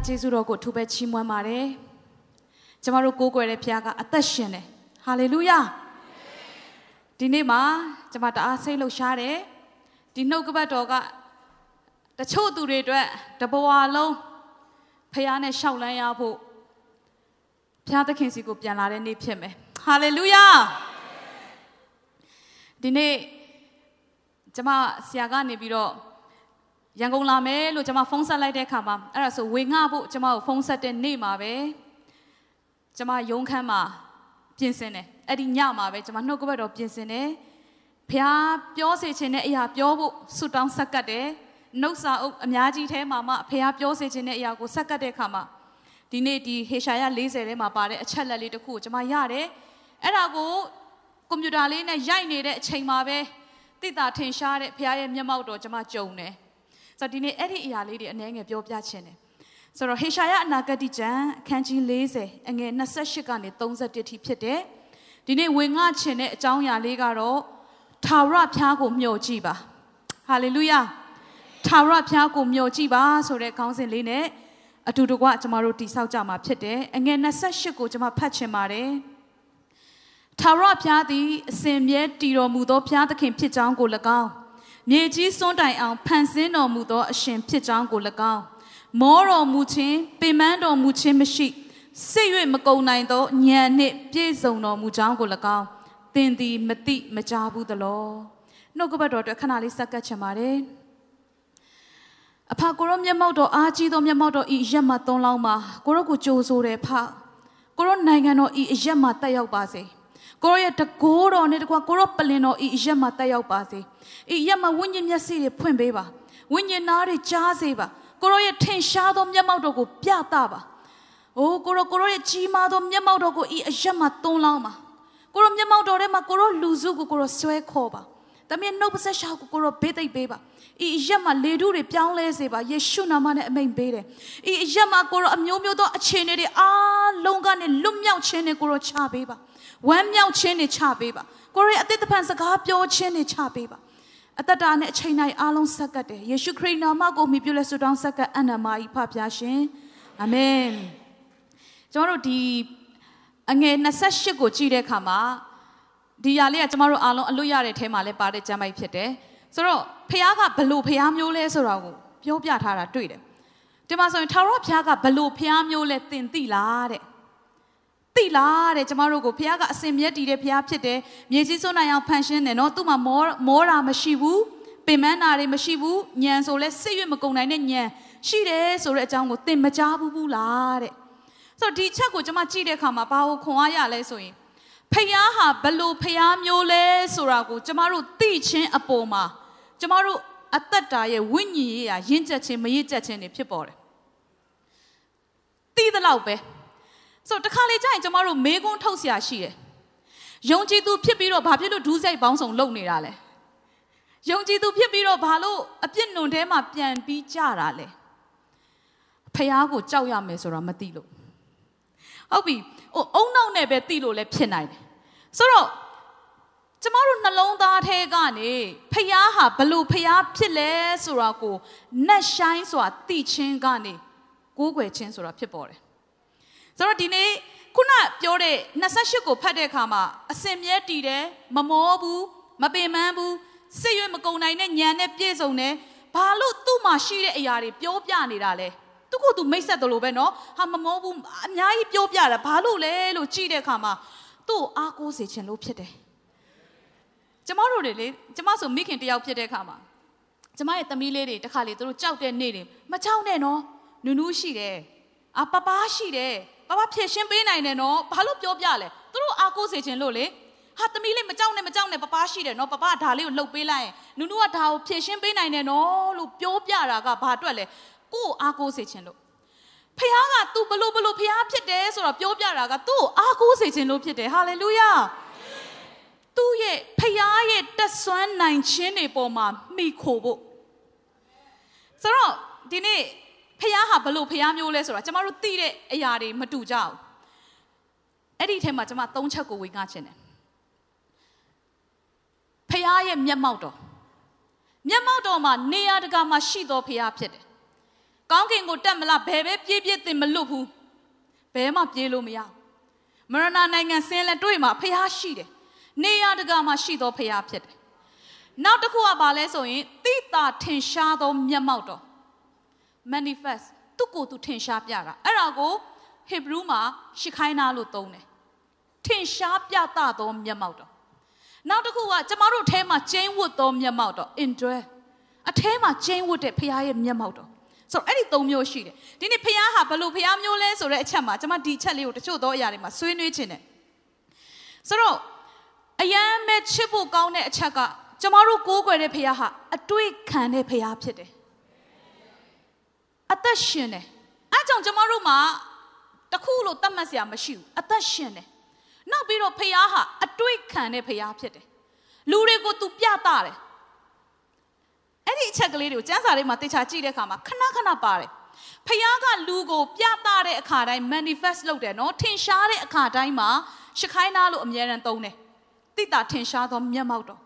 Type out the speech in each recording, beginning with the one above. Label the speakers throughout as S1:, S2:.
S1: ရဲ့ကျေးဇူးတော်ကိုအထူးပဲချီးမွမ်းပါတယ်ကျမတို့ကိုးကွယ်တဲ့ဘုရားကအသက်ရှင်တယ်ဟာလေလုယာဒီနေ့မှာကျမတအားစိတ်လှုပ်ရှားတယ်ဒီနှုတ်ကပတ်တော်ကတချို့သူတွေအတွက်တဘဝလုံးဖះနဲ့ရှောက်လန်းရဖို့ဘုရားသခင်စီကိုပြန်လာတဲ့နေ့ဖြစ်မယ်ဟာလေလုယာဒီနေ့ကျမဆရာကနေပြီးတော့ ရန်ကုန်လာမယ်လို့ကျမဖုန်းဆက်လိုက်တဲ့အခါမှာအဲ့ဒါဆိုဝေငှဖို့ကျမကိုဖုန်းဆက်တဲ့နေ့မှာပဲကျမရုံးခန်းမှာပြင်ဆင်တယ်အဲ့ဒီညမှာပဲကျမနှုတ်ကပတ်တော်ပြင်ဆင်တယ်ဖះပြောစေခြင်းတဲ့အရာပြောဖို့ဆုတောင်းဆက်ကပ်တယ်နှုတ်စာအုပ်အများကြီးထဲမှာမှဖះပြောစေခြင်းတဲ့အရာကိုဆက်ကပ်တဲ့အခါမှာဒီနေ့ဒီဟေရှာယ40ထဲမှာပါတဲ့အချက်လက်လေးတစ်ခုကိုကျမရတယ်အဲ့ဒါကိုကွန်ပျူတာလေးနဲ့ရိုက်နေတဲ့အချိန်မှာပဲတိတာထင်ရှားတဲ့ဖះရဲ့မျက်မှောက်တော်ကျမကြုံတယ် ဆိုတော့ဒီနေ့အဲ့ဒီအရာလေးတွေအနည်းငယ်ပြောပြချင်တယ်ဆိုတော့ဟေရှာယအနာဂတိကျမ်းအခန်းကြီး40အငယ်28ကနေ31ထိဖြစ်တယ်ဒီနေ့ဝင်ငှချင်တဲ့အကြောင်းအရာလေးကတော့ထာဝရဘုရားကိုမျှော်ကြည့်ပါဟာလေလုယာထာဝရဘုရားကိုမျှော်ကြည့်ပါဆိုတဲ့ခေါင်းစဉ်လေးနဲ့အတူတကွကျမတို့တိဆောက်ကြမှာဖြစ်တယ်အငယ်28ကိုကျမဖတ်ချင်ပါတယ်ထာဝရဘုရားသည်အစဉ်မြဲတည်တော်မူသောဘုရားသခင်ဖြစ်ကြောင်းကို၎င်း မြေကြီးစွန်းတိုင်အောင်ဖန်ဆင်းတော်မူသောအရှင်ဖြစ်ကြောင်းကို၎င်းမောတော်မူခြင်းပင်ပန်းတော်မူခြင်းမရှိစိတ်၍မကုံနိုင်သောဉာဏ်နှင့်ပြည့်စုံတော်မူကြောင်းကို၎င်းသင်သည်မသိမကြားဘူးသလောနှုတ်ကပတ်တော်အတွက်ခဏလေးစက္ကပ်ချင်ပါတယ်အဖကိုရောမျက်မှောက်တော်အားကြီးသောမျက်မှောက်တော်ဤရက်မှသုံးလောင်းမှာကိုရောကိုကြိုးဆိုတယ်ဖကိုရောနိုင်ငံတော်ဤအရက်မှတက်ရောက်ပါစေ ကိုရောရဲ့တကိုးတော်နဲ့တကွာကိုရောပလင်တော်ဤအရက်မှတက်ရောက်ပါစေဤရက်မှဝိညာဉ်မျက်စိတွေဖွင့်ပေးပါဝိညာဉ်သားတွေကြားစေပါကိုရောရဲ့ထင်ရှားသောမျက်မှောက်တော်ကိုပြသပါအိုးကိုရောကိုရောရဲ့ကြီးမားသောမျက်မှောက်တော်ကိုဤအရက်မှသုံးလောင်းပါကိုရောမျက်မှောက်တော်ထဲမှာကိုရောလူစုကိုကိုရောဆွဲခေါ်ပါတမန်နှုတ်ပတ်ဆက်ရှာကိုကိုရောဘေးသိပ်ပေးပါဤအရက်မှာလေထုတွေပြောင်းလဲစေပါယေရှုနာမနဲ့အမိန်ပေးတယ်ဤအရက်မှာကိုရောအမျိုးမျိုးသောအခြေအနေတွေအားလုံးကနေလွတ်မြောက်ခြင်းနဲ့ကိုရောချပေးပါ ဝမ်းမြောက်ခြင်းနဲ့ချပေးပါကိုရောရဲ့အသက်တပံစကားပြောခြင်းနဲ့ချပေးပါအသက်တာနဲ့အချိန်တိုင်းအားလုံးဆက်ကပ်တယ်ယေရှုခရစ်နာမကိုမြှပြုလဲဆုတောင်းဆက်ကပ်အနန္မာဤဖဖျားရှင်အာမင်ကျွန်တော်တို့ဒီအငယ်28ကိုကြည့်တဲ့အခါမှာဒီຢာလေးကကျမတို့အားလုံးအလွတ်ရတဲ့ထဲမှာလည်းပါတဲ့ကျမ်းပိုက်ဖြစ်တယ်ဆိုတော့ဖះကဘလို့ဖះမျိုးလဲဆိုတာကိုပြောပြထားတာတွေ့တယ်ဒီမှာဆိုရင်ထာဝရဘုရားကဘလို့ဖះမျိုးလဲသင်သိလားတဲ့ သိလားတဲ့ကျမတို့ကိုဖះကအစင်မြဲတည်တဲ့ဖះဖြစ်တယ်မြေကြီးစွန်းနိုင်အောင်ဖန်ရှင်းတယ်နော်သူ့မှာမောမောတာမရှိဘူးပင်မန်းတာတွေမရှိဘူးညံဆိုလဲစစ်ရွတ်မကုံနိုင်တဲ့ညံရှိတယ်ဆိုတဲ့အကြောင်းကိုသင်မကြားဘူးဘူးလားတဲ့ဆိုတော့ဒီချက်ကိုကျမကြည့်တဲ့အခါမှာဘာကိုခွန်အားရလဲဆိုရင်ဖះဟာဘလို့ဖះမျိုးလဲဆိုတာကိုကျမတို့သိချင်းအပေါ်မှာကျမတို့အသက်တာရဲ့ဝိညာဉ်ရေးရာရင့်ကျက်ခြင်းမရင့်ကျက်ခြင်းတွေဖြစ်ပေါ်တယ်သိသလောက်ပဲ ဆိုတော့တခါလေကြာရင်ကျမတို့မေးခွန်းထုတ်เสียရှိတယ်ယုံကြည်သူဖြစ်ပြီးတော့ဘာဖြစ်လို့ဒူးစိတ်ပေါင်းစုံလုပ်နေတာလဲယုံကြည်သူဖြစ်ပြီးတော့ဘာလို့အပြစ်နုံထဲမှာပြန်ပြီးကြတာလဲဖះကိုကြောက်ရမယ်ဆိုတာမသိလို့ဟုတ်ပြီဟိုအုံနောက်နဲ့ပဲသိလို့လည်းဖြစ်နိုင်တယ်ဆိုတော့ကျမတို့နှလုံးသားထဲကနေဖះဟာဘလို့ဖះဖြစ်လဲဆိုတာကိုနှက်ဆိုင်စွာသိချင်းကနေကိုးကွယ်ခြင်းဆိုတာဖြစ်ပေါ်တယ် ဆိုတော့ဒီနေ့ခုနပြောတဲ့28ကိုဖတ်တဲ့အခါမှာအစင်မြဲတည်တယ်မမောဘူးမပင်ပန်းဘူးစစ်ရွေးမကုံနိုင်တဲ့ညံနဲ့ပြည့်စုံတယ်ဘာလို့သူ့မှာရှိတဲ့အရာတွေပြောပြနေတာလဲသူကသူမိတ်ဆက်တယ်လို့ပဲနော်ဟာမမောဘူးအများကြီးပြောပြတာဘာလို့လဲလို့ကြည့်တဲ့အခါမှာသူ့အားကိုးစေချင်လို့ဖြစ်တယ်ကျမတို့တွေလေကျမဆိုမိခင်တယောက်ဖြစ်တဲ့အခါမှာကျမရဲ့သမီးလေးတွေတခါလေသူတို့ကြောက်တဲ့နေ့တွေမကြောက်နဲ့နော်နူနူးရှိတယ်အာပပားရှိတယ် ပပဖြည့်ရှင်းပေးနိုင်တယ်နော်ဘာလို့ပြောပြလဲသူတို့အားကိုးစေခြင်းလို့လေဟာသမီးလေးမကြောက်နဲ့မကြောက်နဲ့ပပရှိတယ်နော်ပပကဒါလေးကိုလှုပ်ပေးလိုက်ရင်နူးနူးကဒါကိုဖြည့်ရှင်းပေးနိုင်တယ်နော်လို့ပြောပြတာကဘာအတွက်လဲကို့အားကိုးစေခြင်းလို့ဖခင်က तू ဘလို့ဘလို့ဖခင်ဖြစ်တယ်ဆိုတော့ပြောပြတာကသူ့ကိုအားကိုးစေခြင်းလို့ဖြစ်တယ်ဟာလေလုယာသူ့ရဲ့ဖခင်ရဲ့တက်ဆွမ်းနိုင်ခြင်းတွေပေါ်မှာမိခိုဖို့ဆိုတော့ဒီနေ့ ဖះဟာဘလို့ဖះမျိုးလဲဆိုတာကျမတို့သိတဲ့အရာတွေမတူကြဘူးအဲ့ဒီထဲမှာကျမသုံးချက်ကိုဝင်ငှချင်တယ်ဖះရဲ့မျက်မှောက်တော်မျက်မှောက်တော်မှာနေရာတကာမှာရှိတော်ဖះဖြစ်တယ်ကောင်းကင်ကိုတက်မလားဘယ်ပဲပြေးပြေးတင်မလွတ်ဘူးဘယ်မှပြေးလို့မရမရဏနိုင်ငံဆင်းလဲတွေ့မှာဖះရှိတယ်နေရတကာမှာရှိသောဖះဖြစ်တယ်နောက်တစ်ခုကဘာလဲဆိုရင်တိတာထင်ရှားသောမျက်မှောက်တော် manifest သူ့ကိုယ်သူထင်ရှားပြတာအဲ့ဒါကိုဟေဘရူးမှာရှစ်ခိုင်းနာလို့သုံးတယ်ထင်ရှားပြသသောမျက်မှောက်တော်နောက်တစ်ခုကကျမတို့အဲမှာကျင်းဝတ်သောမျက်မှောက်တော် indwell အထဲမှာကျင်းဝတ်တဲ့ဖခင်ရဲ့မျက်မှောက်တော်ဆိုတော့အဲ့ဒီ၃မျိုးရှိတယ်ဒီနေ့ဖခင်ဟာဘလို့ဖခင်မျိုးလဲဆိုတဲ့အချက်မှာကျွန်မဒီချက်လေးကိုတချို့သောအရာတွေမှာဆွေးနွေးခြင်းတယ်ဆိုတော့အယမ်းမဲ့ချစ်ဖို့ကောင်းတဲ့အချက်ကကျမတို့ကိုးကွယ်တဲ့ဖခင်ဟာအတွေ့ခံတဲ့ဖခင်ဖြစ်တယ် အသက်ရှင်တယ်အဲကြောင့်ကျမတို့မှာတခုလို့တတ်မှတ်စရာမရှိဘူးအသက်ရှင်တယ်နောက်ပြီးတော့ဖခင်ဟာအတွေ့ခံတဲ့ဖခင်ဖြစ်တယ်လူတွေကို तू ပြတာတယ်အဲ့ဒီအချက်ကလေးတွေကိုကျမ်းစာထဲမှာတေချာကြည့်တဲ့အခါမှာခဏခဏပါတယ်ဖခင်ကလူကိုပြတာတဲ့အခါတိုင်း manifest လုပ်တယ်နော်ထင်ရှားတဲ့အခါတိုင်းမှာရှခိုင်းနာလို့အမြဲတမ်းသုံးတယ်တိတာထင်ရှားသောမျက်မှောက်တော်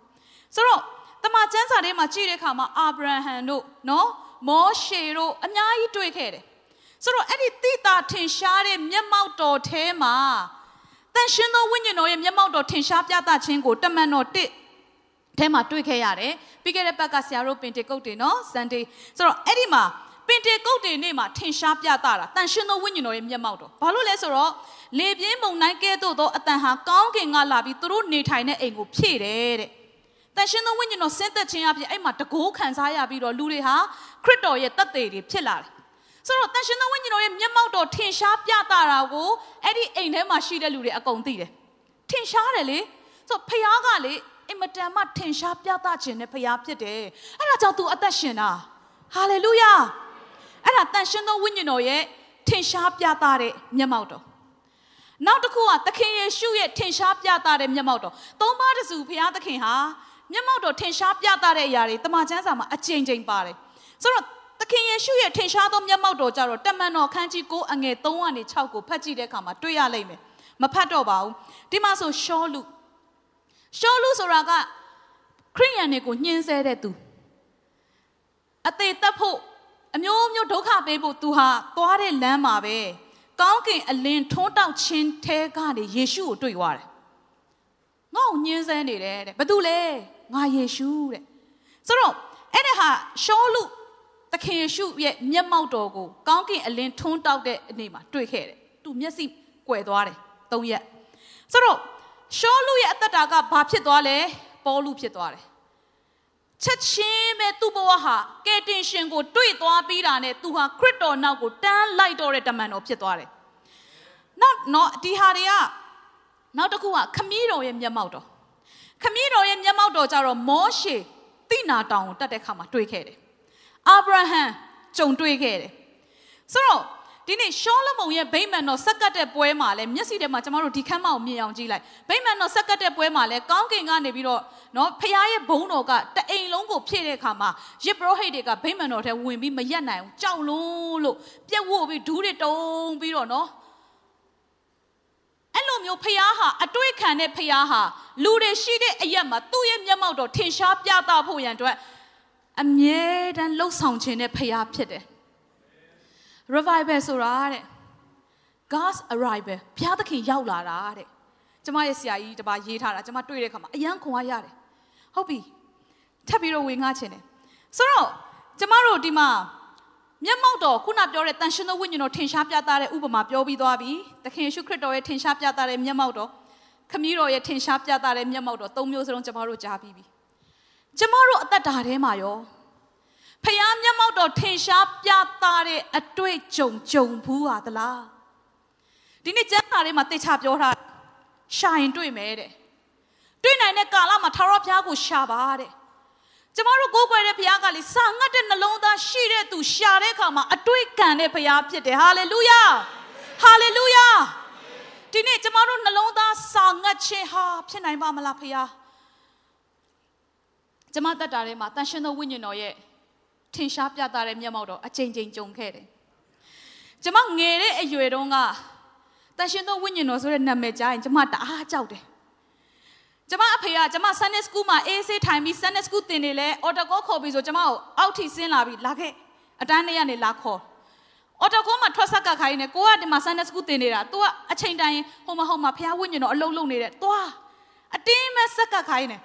S1: ဆိုတော့တမန်ကျမ်းစာထဲမှာကြည့်တဲ့အခါမှာအာဗြဟံတို့နော် မောရှေတို့အများကြီးတွေ့ခဲ့တယ်ဆိုတော့အဲ့ဒီတိတာထင်ရှားတဲ့မျက်မှောက်တော်ထဲမှာတန်ရှင်သောဝိညာဉ်တော်ရဲ့မျက်မှောက်တော်ထင်ရှားပြသခြင်းကိုတမန်တော်တစ်ထဲမှာတွေ့ခဲ့ရတယ်ပြီးခဲ့တဲ့ဘက်ကဆရာတို့ပင်တေကုတ်တွေနော် Sunday ဆိုတော့အဲ့ဒီမှာပင်တေကုတ်တွေနေ့မှာထင်ရှားပြသတာတန်ရှင်သောဝိညာဉ်တော်ရဲ့မျက်မှောက်တော်ဘာလို့လဲဆိုတော့လေပြင်းမုန်တိုင်းကဲ့သို့သောအတန်ဟာကောင်းကင်ကလာပြီးသူတို့နေထိုင်တဲ့အိမ်ကိုဖြည့်တယ်တဲ့ တန်ရှင်သောဝိညာဉ်တော်ဆင်းသက်ခြင်းအပြင်အဲ့မှာတကိုးခံစားရပြီးတော့လူတွေဟာခရစ်တော်ရဲ့တတ်သေးတွေဖြစ်လာတယ်ဆိုတော့တန်ရှင်သောဝိညာဉ်တော်ရဲ့မျက်မှောက်တော်ထင်ရှားပြသတာကိုအဲ့ဒီအိမ်ထဲမှာရှိတဲ့လူတွေအကုန်သိတယ်ထင်ရှားတယ်လေဆိုဖခင်ကလေအင်မတန်မှထင်ရှားပြသခြင်းနဲ့ဖခင်ဖြစ်တယ်အဲ့ဒါကြောင့်သူအသက်ရှင်တာဟာလေလုယာအဲ့ဒါတန်ရှင်သောဝိညာဉ်တော်ရဲ့ထင်ရှားပြသတဲ့မျက်မှောက်တော်နောက်တစ်ခုကသခင်ယေရှုရဲ့ထင်ရှားပြသတဲ့မျက်မှောက်တော်သုံးပါးတစုဘုရားသခင်ဟာ မျက်မှောက်တော်ထင်ရှားပြသတဲ့အရာတွေတမန်ကျမ်းစာမှာအကြိမ်ကြိမ်ပါတယ်ဆိုတော့သခင်ယေရှုရဲ့ထင်ရှားသောမျက်မှောက်တော်ကြတော့တမန်တော်ခန်းကြီး9အငယ်3ကနေ6ကိုဖတ်ကြည့်တဲ့အခါမှာတွေ့ရလိမ့်မယ်မဖတ်တော့ပါဘူးဒီမှာဆိုရှောလူရှောလူဆိုတာကခရိယန်တွေကိုညှင်းဆဲတဲ့သူအသေးတက်ဖို့အမျိုးမျိုးဒုက္ခပေးဖို့သူဟာသွားတဲ့လမ်းမှာပဲကောင်းကင်အလင်းထွန်းတောက်ခြင်းထဲကနေယေရှုကိုတွေ့သွားတယ်ငါ့ကိုညှင်းဆဲနေတယ်တဲ့ဘာတူလဲ ငါယေရှုတဲ့ဆိုတော့အဲ့ဒါဟာရှောလူသခင်ယေရှုရဲ့မျက်မှောက်တော်ကိုကောင်းကင်အလင်းထွန်းတောက်တဲ့အနေမှာတွေ့ခဲ့တယ်သူမျက်စိကွယ်သွားတယ်သုံးရက်ဆိုတော့ရှောလူရဲ့အသက်တာကဘာဖြစ်သွားလဲပေါလုဖြစ်သွားတယ်ချက်ချင်းပဲသူ့ဘဝဟာကယ်တင်ရှင်ကိုတွေ့သွားပြီးတာနဲ့သူဟာခရစ်တော်နောက်ကိုတန်းလိုက်တော့တဲ့တမန်တော်ဖြစ်သွားတယ်နောက်တော့ဒီဟာတွေကနောက်တစ်ခုကခမည်းတော်ရဲ့မျက်မှောက်တော် ခမည်းတော်ရဲ့မျက်မှောက်တော်ကြတော့မောရှေတိနာတောင်ကိုတက်တဲ့ခါမှာတွေ့ခဲ့တယ်အာဗြဟံကြုံတွေ့ခဲ့တယ်ဆိုတော့ဒီနေ့ရှောလမုန်ရဲ့ဗိမာန်တော်ဆက်ကတ်တဲ့ပွဲမှာလဲမျက်စိထဲမှာကျမတို့ဒီခမ်းမကိုမြင်အောင်ကြည့်လိုက်ဗိမာန်တော်ဆက်ကတ်တဲ့ပွဲမှာလဲကောင်းကင်ကနေပြီးတော့နော်ဖခင်ရဲ့ဘုန်းတော်ကတအိမ်လုံးကိုဖြည့်တဲ့အခါမှာယစ်ပရောဟိတ်တွေကဗိမာန်တော်ထဲဝင်ပြီးမရက်နိုင်ဘူးကြောက်လုံးလို့ပြက်ဝတ်ပြီးဒူးတွေတုံးပြီးတော့နော် အဲ့လိုမျိုးဖခင်ဟာအတွေ့ခံတဲ့ဖခင်ဟာလူတွေရှိတဲ့အရက်မှာသူ့ရဲ့မျက်မှောက်တော်ထင်ရှားပြသဖို့ရန်အတွက်အမြဲတမ်းလှုပ်ဆောင်ခြင်းတဲ့ဖခင်ဖြစ်တယ် revival ဆိုတာတဲ့ God's arrival ဘုရားသခင်ရောက်လာတာတဲ့ကျမရဲ့ဆရာကြီးတပါရေးထားတာကျမတွေ့တဲ့အခါမှာအယံခွန်အားရတယ်ဟုတ်ပြီထပ်ပြီးတော့ဝင်ငှခြင်းတယ်ဆိုတော့ကျမတို့ဒီမှာ မျက်မှောက်တော်ခုနပြောတဲ့တန်ရှင်သောဝိညာဉ်တော်ထင်ရှားပြသတဲ့ဥပမာပြောပြီးသွားပြီသခင်ယေရှုခရစ်တော်ရဲ့ထင်ရှားပြသတဲ့မျက်မှောက်တော်ခမည်းတော်ရဲ့ထင်ရှားပြသတဲ့မျက်မှောက်တော်သုံးမျိုးစလုံးကျမတို့ကြားပြီးပြီကျမတို့အသက်တာထဲမှာရောဖျားမျက်မှောက်တော်ထင်ရှားပြသတဲ့အတွေ့ကြုံကြုံဘူးဟာသလားဒီနေ့ကျမ်းစာထဲမှာတေချာပြောထားရှာရင်တွေ့မယ်တဲ့တွေ့နိုင်တဲ့ကာလမှာထာဝရဘုရားကိုရှာပါတဲ့ ကျမတို့ကိုးကွယ်တဲ့ဘုရားကလေစာငတ်တဲ့နှလုံးသားရှိတဲ့သူရှာတဲ့အခါမှာအတွေ့ခံတဲ့ဘုရားဖြစ်တယ်ဟာလေလုယာဟာလေလုယာဒီနေ့ကျမတို့နှလုံးသားစာငတ်ခြင်းဟာဖြစ်နိုင်ပါမလားဘုရားကျမတက်တာထဲမှာတန်ရှင်သောဝိညာဉ်တော်ရဲ့ထင်ရှားပြသတဲ့မျက်မှောက်တော့အချိန်ချင်းကြုံခဲ့တယ်ကျမငယ်တဲ့အရွယ်တုန်းကတန်ရှင်သောဝိညာဉ်တော်ဆိုတဲ့နာမည်ကြားရင်ကျမတအားကြောက်တယ် ကျမအဖေကကျမ Sunday School မှာအေးဆေးထိုင်ပြီး Sunday School သင်နေလဲအော်တကောခေါ်ပြီးဆိုကျမကိုအောက်ထိဆင်းလာပြီးလာခဲ့အတန်းထဲကနေလာခေါ်အော်တိုကိုမှထွက်ဆက်ကခိုင်းနေကိုကဒီမှာ Sunday School တင်နေတာ तू ကအချိန်တိုင်းဟိုမဟုတ်မှာဖះဝိညာဉ်တော်အလုံးလုံးနေတယ်သွားအတင်းမဲ့ဆက်ကခိုင်းနေ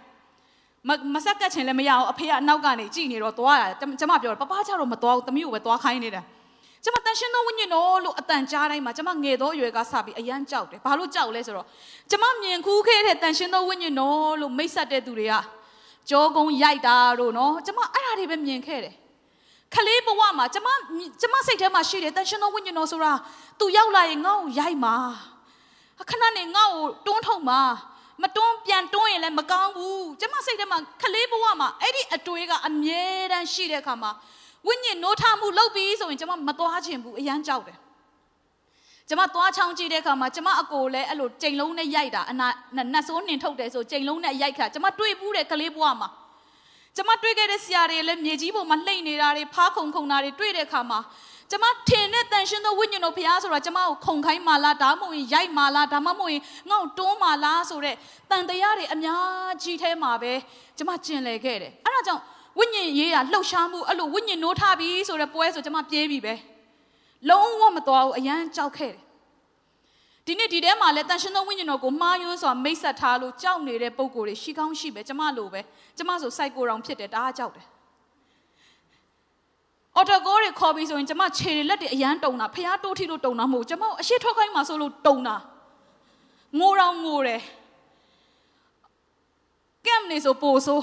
S1: မမဆက်ကချင်လည်းမရအောင်အဖေကအနောက်ကနေကြည်နေတော့သွားရကျမပြောတယ်ပပချတော့မသွားဘူးသမီးကိုပဲသွားခိုင်းနေတယ် ကျမတန်ရှင်းသောဝိညာဉ်တော်လို့အတန်ကြားတိုင်းမှာကျမငယ်သောအရွယ်ကစပြီးအယမ်းကြောက်တယ်ဘာလို့ကြောက်လဲဆိုတော့ကျမမြင်ခူးခဲ့တဲ့တန်ရှင်းသောဝိညာဉ်တော်လို့မိတ်ဆက်တဲ့သူတွေကကြောကုန်းရိုက်တာတို့နော်ကျမအဲ့ဒါတွေပဲမြင်ခဲ့တယ်ခလေးဘဝမှာကျမကျမစိတ်ထဲမှာရှိတယ်တန်ရှင်သောဝိညာဉ်တော်ဆိုတာသူရောက်လာရင်ငါ့ကိုရိုက်မှာခဏနေငါ့ကိုတွန်းထုတ်မှာမတွန်းပြန်တွန်းရင်လည်းမကောင်းဘူးကျမစိတ်ထဲမှာခလေးဘဝမှာအဲ့ဒီအတွေးကအမြဲတမ်းရှိတဲ့အခါမှာ ဝိညာဉ်နိုးထမှုလုပ်ပြီးဆိုရင်ကျမမသွားချင်ဘူးအရန်ကြောက်တယ်ကျမသွားချောင်းကြည့်တဲ့အခါမှာကျမအကိုလည်းအဲ့လိုကြိမ်လုံးနဲ့ရိုက်တာအနာနတ်ဆိုးနှင်ထုတ်တယ်ဆိုကြိမ်လုံးနဲ့ရိုက်ခါကျမတွေ့ဘူးတဲ့ကလေးဘဝမှာကျမတွေ့ခဲ့တဲ့ဆရာတွေလည်းမြေကြီးပေါ်မှာလှိမ့်နေတာတွေဖားခုံခုံတာတွေတွေ့တဲ့အခါမှာကျမထင်တဲ့တန်ရှင်းသောဝိညာဉ်တော်ဘုရားဆိုတာကျမကိုခုံခိုင်းမာလားဒါမှမဟုတ်ရိုက်မာလားဒါမှမဟုတ်ငါ့ကိုတွန်းမာလားဆိုတဲ့တန်တရားတွေအများကြီးထဲမှာပဲကျမကျင်လည်ခဲ့တယ်အဲ့ဒါကြောင့် ဝိညာဉ်ရေးရလှုပ်ရှားမှုအဲ့လိုဝိညာဉ်နိုးထပြီဆိုတဲ့ပွဲဆိုကျမပြေးပြီပဲလုံးဝမတော်ဘူးအရန်ကြောက်ခဲ့တယ်ဒီနေ့ဒီထဲမှာလဲတန်ရှင်သောဝိညာဉ်တော်ကိုမှားယွန်းစွာမိတ်ဆက်ထားလို့ကြောက်နေတဲ့ပုံကိုယ်တွေရှိကောင်းရှိပဲကျမလိုပဲကျမဆိုစိုက်ကိုတောင်ဖြစ်တယ်တအားကြောက်တယ်အော်တိုကိုတွေခေါ်ပြီးဆိုရင်ကျမခြေတွေလက်တွေအရန်တုံတာဖះတိုးထီလို့တုံတာမဟုတ်ကျမအရှိထွက်ခိုင်းမှာဆိုလို့တုံတာငိုတော့ငိုတယ်ကမ်နေဆိုပို့ဆို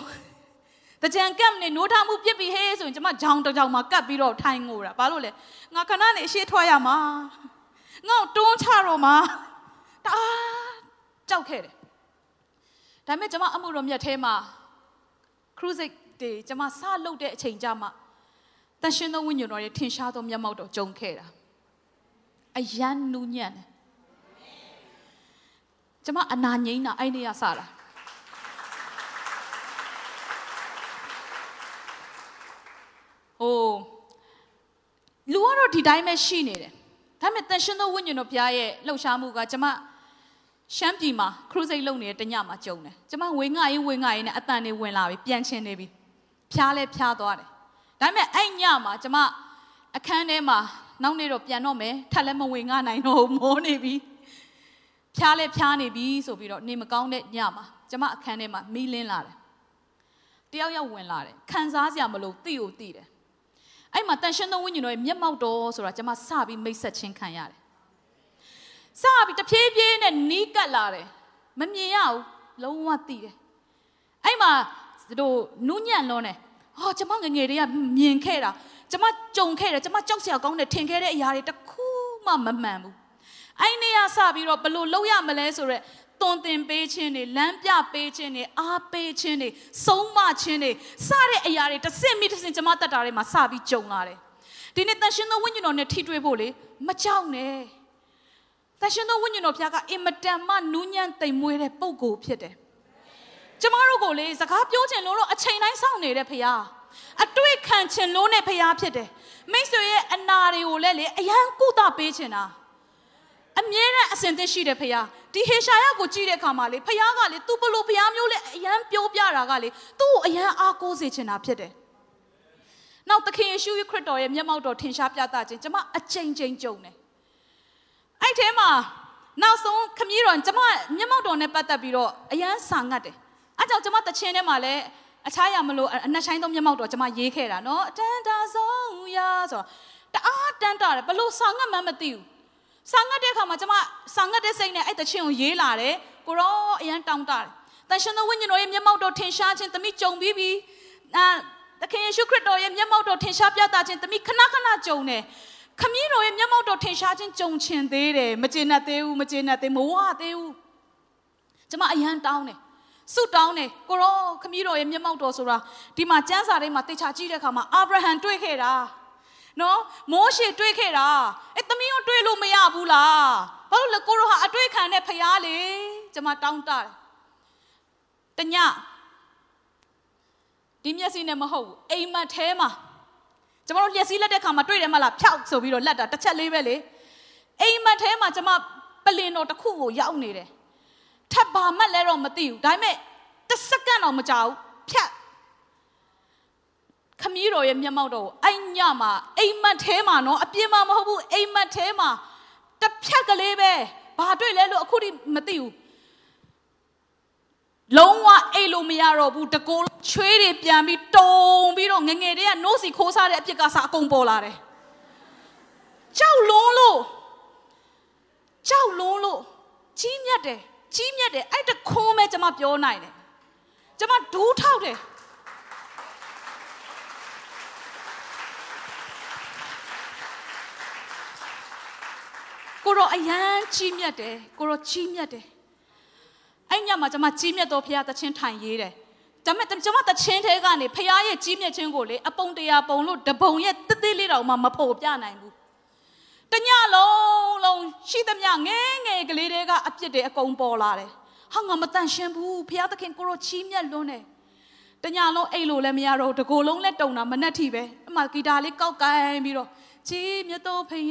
S1: တကြံကမ်နေနိုးထမှုပြစ်ပြီးဟေးဆိုရင်ကျမဂျောင်တကြောင်မှာကတ်ပြီးတော့ထိုင်ငိုတာဘာလို့လဲငါခဏနေအရှိထွက်ရမှာငေါ့တွန်းချတော့မှာတအားကြောက်ခဲ့တယ်ဒါပေမဲ့ကျမအမှုတော်မြတ်ထဲမှာ cruise တွေကျမစလုတ်တဲ့အချိန်ကြမှာတန်ရှင်သောဝိညာဉ်တော်ရဲ့ထင်ရှားသောမျက်မှောက်တော်ကြုံခဲ့တာအယံနူးညံ့တယ်ကျမအနာငိမ့်တာအဲ့ဒီကစတာ ဟိုလူကတော့ဒီတိုင်းပဲရှိနေတယ်ဒါပေမဲ့တန်ရှင်သောဝိညာဉ်တော်ဘုရားရဲ့လှုပ်ရှားမှုကကျမရှမ်းပြည်မှာခရုစိတ်လုပ်နေတဲ့တညမှာကြုံတယ်ကျမဝေငှရင်ဝေငှရင်နဲ့အတန်တွေဝင်လာပြီပြန်ချင်းနေပြီဖျားလဲဖျားသွားတယ်ဒါပေမဲ့အဲ့ညမှာကျမအခန်းထဲမှာနောက်နေ့တော့ပြန်တော့မယ်ထပ်လည်းမဝင်ငှနိုင်တော့မိုးနေပြီဖျားလဲဖျားနေပြီဆိုပြီးတော့နေမကောင်းတဲ့ညမှာကျမအခန်းထဲမှာမီးလင်းလာတယ်တယောက်ယောက်ဝင်လာတယ်ခံစားစရာမလိုသိကိုသိတယ် အဲ့မှာတန်ရှင်းသောဝိညာဉ်တော်ရဲ့မျက်မှောက်တော်ဆိုတာကျွန်မစပြီးမိတ်ဆက်ချင်းခံရတယ်စပြီးတဖြည်းဖြည်းနဲ့နီးကပ်လာတယ်မမြင်ရဘူးလုံးဝသိတယ်အဲ့မှာတို့နူးညံ့လွန်းတယ်ဟောကျွန်မငငယ်တွေကမြင်ခဲ့တာကျွန်မကြုံခဲ့တယ်ကျွန်မကြောက်စရာကောင်းတယ်ထင်ခဲ့တဲ့အရာတွေတခုမှမမှန်ဘူးအဲ့နေရစပြီးတော့ဘလို့လောက်ရမလဲဆိုတော့ တွန်တင်ပေးခြင်းတွေလမ်းပြပေးခြင်းတွေအားပေးခြင်းတွေဆုံးမခြင်းတွေစတဲ့အရာတွေတစ်စင်မိတစ်စင်ကျမတက်တာတွေမှာစပြီးကြုံလာတယ်ဒီနေ့တန်ရှင်သောဝိညာဉ်တော်နဲ့ထိတွေ့ဖို့လေမကြောက်နဲ့တန်ရှင်သောဝိညာဉ်တော်ဘုရားကအင်မတန်မှနူးညံ့သိမ်မွေးတဲ့ပုံကိုဖြစ်တယ်ကျမတို့ကိုလေစကားပြောချင်လို့တော့အချိန်တိုင်းစောင့်နေတဲ့ဖရားအတွေ့ခံချင်လို့နဲ့ဖရားဖြစ်တယ်မိတ်ဆွေရဲ့အနာတွေကိုလည်းလေအရန်ကုသပေးချင်တာ အမြဲတမ်းအစဉ်သင့်ရှိတဲ့ဖရားဒီဟေရှာယကိုကြည့်တဲ့အခါမှာလေဖခင်ကလေသူဘလို့ဖခင်မျိုးလေအရန်ပြောပြတာကလေသူ့ကိုအရန်အားကိုးစေချင်တာဖြစ်တယ်။နောက်သခင်ယေရှုခရစ်တော်ရဲ့မျက်မှောက်တော်ထင်ရှားပြသခြင်းကျမအချိန်ချင်းကြုံတယ်။အဲ့ထဲမှာနောက်ဆုံးခမည်းတော်ကျမမျက်မှောက်တော်နဲ့ပတ်သက်ပြီးတော့အရန်စာငတ်တယ်။အဲကြောင့်ကျမတခြင်းထဲမှာလည်းအခြားရမလို့အနှဆိုင်သောမျက်မှောက်တော်ကျမရေးခဲ့တာနော်အတန်တာဆုံးရာဆိုတော့တအားတန်တာတယ်ဘလို့စာငတ်မှမသိဘူး စာငတ်တဲ့အခါမှာကျမစာငတ်တဲ့စိတ်နဲ့အဲ့တခြင်းကိုရေးလာတယ်ကိုရောအရန်တောင်းတတယ်တန်ရှင်သောဝိညာဉ်တော်ရဲ့မျက်မှောက်တော်ထင်ရှားခြင်းတမိကြုံပြီးပြီအာသခင်ယေရှုခရစ်တော်ရဲ့မျက်မှောက်တော်ထင်ရှားပြသခြင်းတမိခဏခဏကြုံတယ်ခမည်းတော်ရဲ့မျက်မှောက်တော်ထင်ရှားခြင်းကြုံချင်သေးတယ်မကျေနပ်သေးဘူးမကျေနပ်သေးမဝသေးဘူးကျမအရန်တောင်းတယ်ဆုတောင်းတယ်ကိုရောခမည်းတော်ရဲ့မျက်မှောက်တော်ဆိုတာဒီမှာကျမ်းစာထဲမှာတေချာကြည့်တဲ့အခါမှာအာဗြဟံတွေ့ခဲ့တာ နော်မိုးရှေတွေ့ခဲ့တာအဲသမီးရောတွေ့လို့မရဘူးလားဘာလို့လဲကိုရောဟာအတွေ့ခံတဲ့ဖရားလေကျမတောင်းတတယ်တညဒီမျက်စိနဲ့မဟုတ်ဘူးအိမ်မက်ထဲမှာကျမတို့လျက်စီးလက်တဲ့ခါမှာတွေ့တယ်မလားဖြောက်ဆိုပြီးတော့လက်တာတစ်ချက်လေးပဲလေအိမ်မက်ထဲမှာကျမပလင်တော်တစ်ခုကိုရောက်နေတယ်ထပ်ပါမှတ်လဲတော့မသိဘူးဒါပေမဲ့တစ်စက္ကန့်တော့မကြာဘူးဖြတ် ခမသမီးတော်ရဲ့မျက်မှောက်တော်ကိုအဲ့ညမှာအိမ်မက်ထဲမှာနော်အပြင်းမမဟုတ်ဘူးအိမ်မက်ထဲမှာတစ်ဖြက်ကလေးပဲဘာတွေ့လဲလို့အခုထိမသိဘူးလုံးဝအိတ်လို့မရတော့ဘူးတကိုယ်ချွေးတွေပြန်ပြီးတုံပြီးတော့ငငယ်တွေကနိုးစီခိုးစားတဲ့အဖြစ်ကစားအကုန်ပေါ်လာတယ်ကြောက်လွန်းလို့ကြောက်လွန်းလို့ကြီးမြတ်တယ်ကြီးမြတ်တယ်အဲ့တခွန်းပဲကျွန်မပြောနိုင်တယ်ကျွန်မဒူးထောက်တယ် ကိုရောအယမ်းကြီးမြတ်တယ်ကိုရောကြီးမြတ်တယ်အဲ့ညမှာကျွန်မကြီးမြတ်တော်ဖခင်တခြင်းထိုင်ရေးတယ်ဒါပေမဲ့ကျွန်မတခြင်းထဲကနေဖခင်ရဲ့ကြီးမြတ်ခြင်းကိုလေအပုံတရာပုံလို့တပုံရဲ့တသေးလေးတောင်မှမဖို့ပြနိုင်ဘူးတညလုံးလုံးရှိသမျှငဲငယ်ကလေးတွေကအပြစ်တွေအကုန်ပေါ်လာတယ်ဟာငါမတန်ရှင်းဘူးဖခင်သခင်ကိုရောချီးမြတ်လွန်းတယ်တညလုံးအိတ်လို့လည်းမရတော့တကိုယ်လုံးလည်းတုံတာမနှက်ထီပဲအမှဂီတာလေးကောက်ကိုင်းပြီးတော့ ချီးမြတ်တော်ဖခင်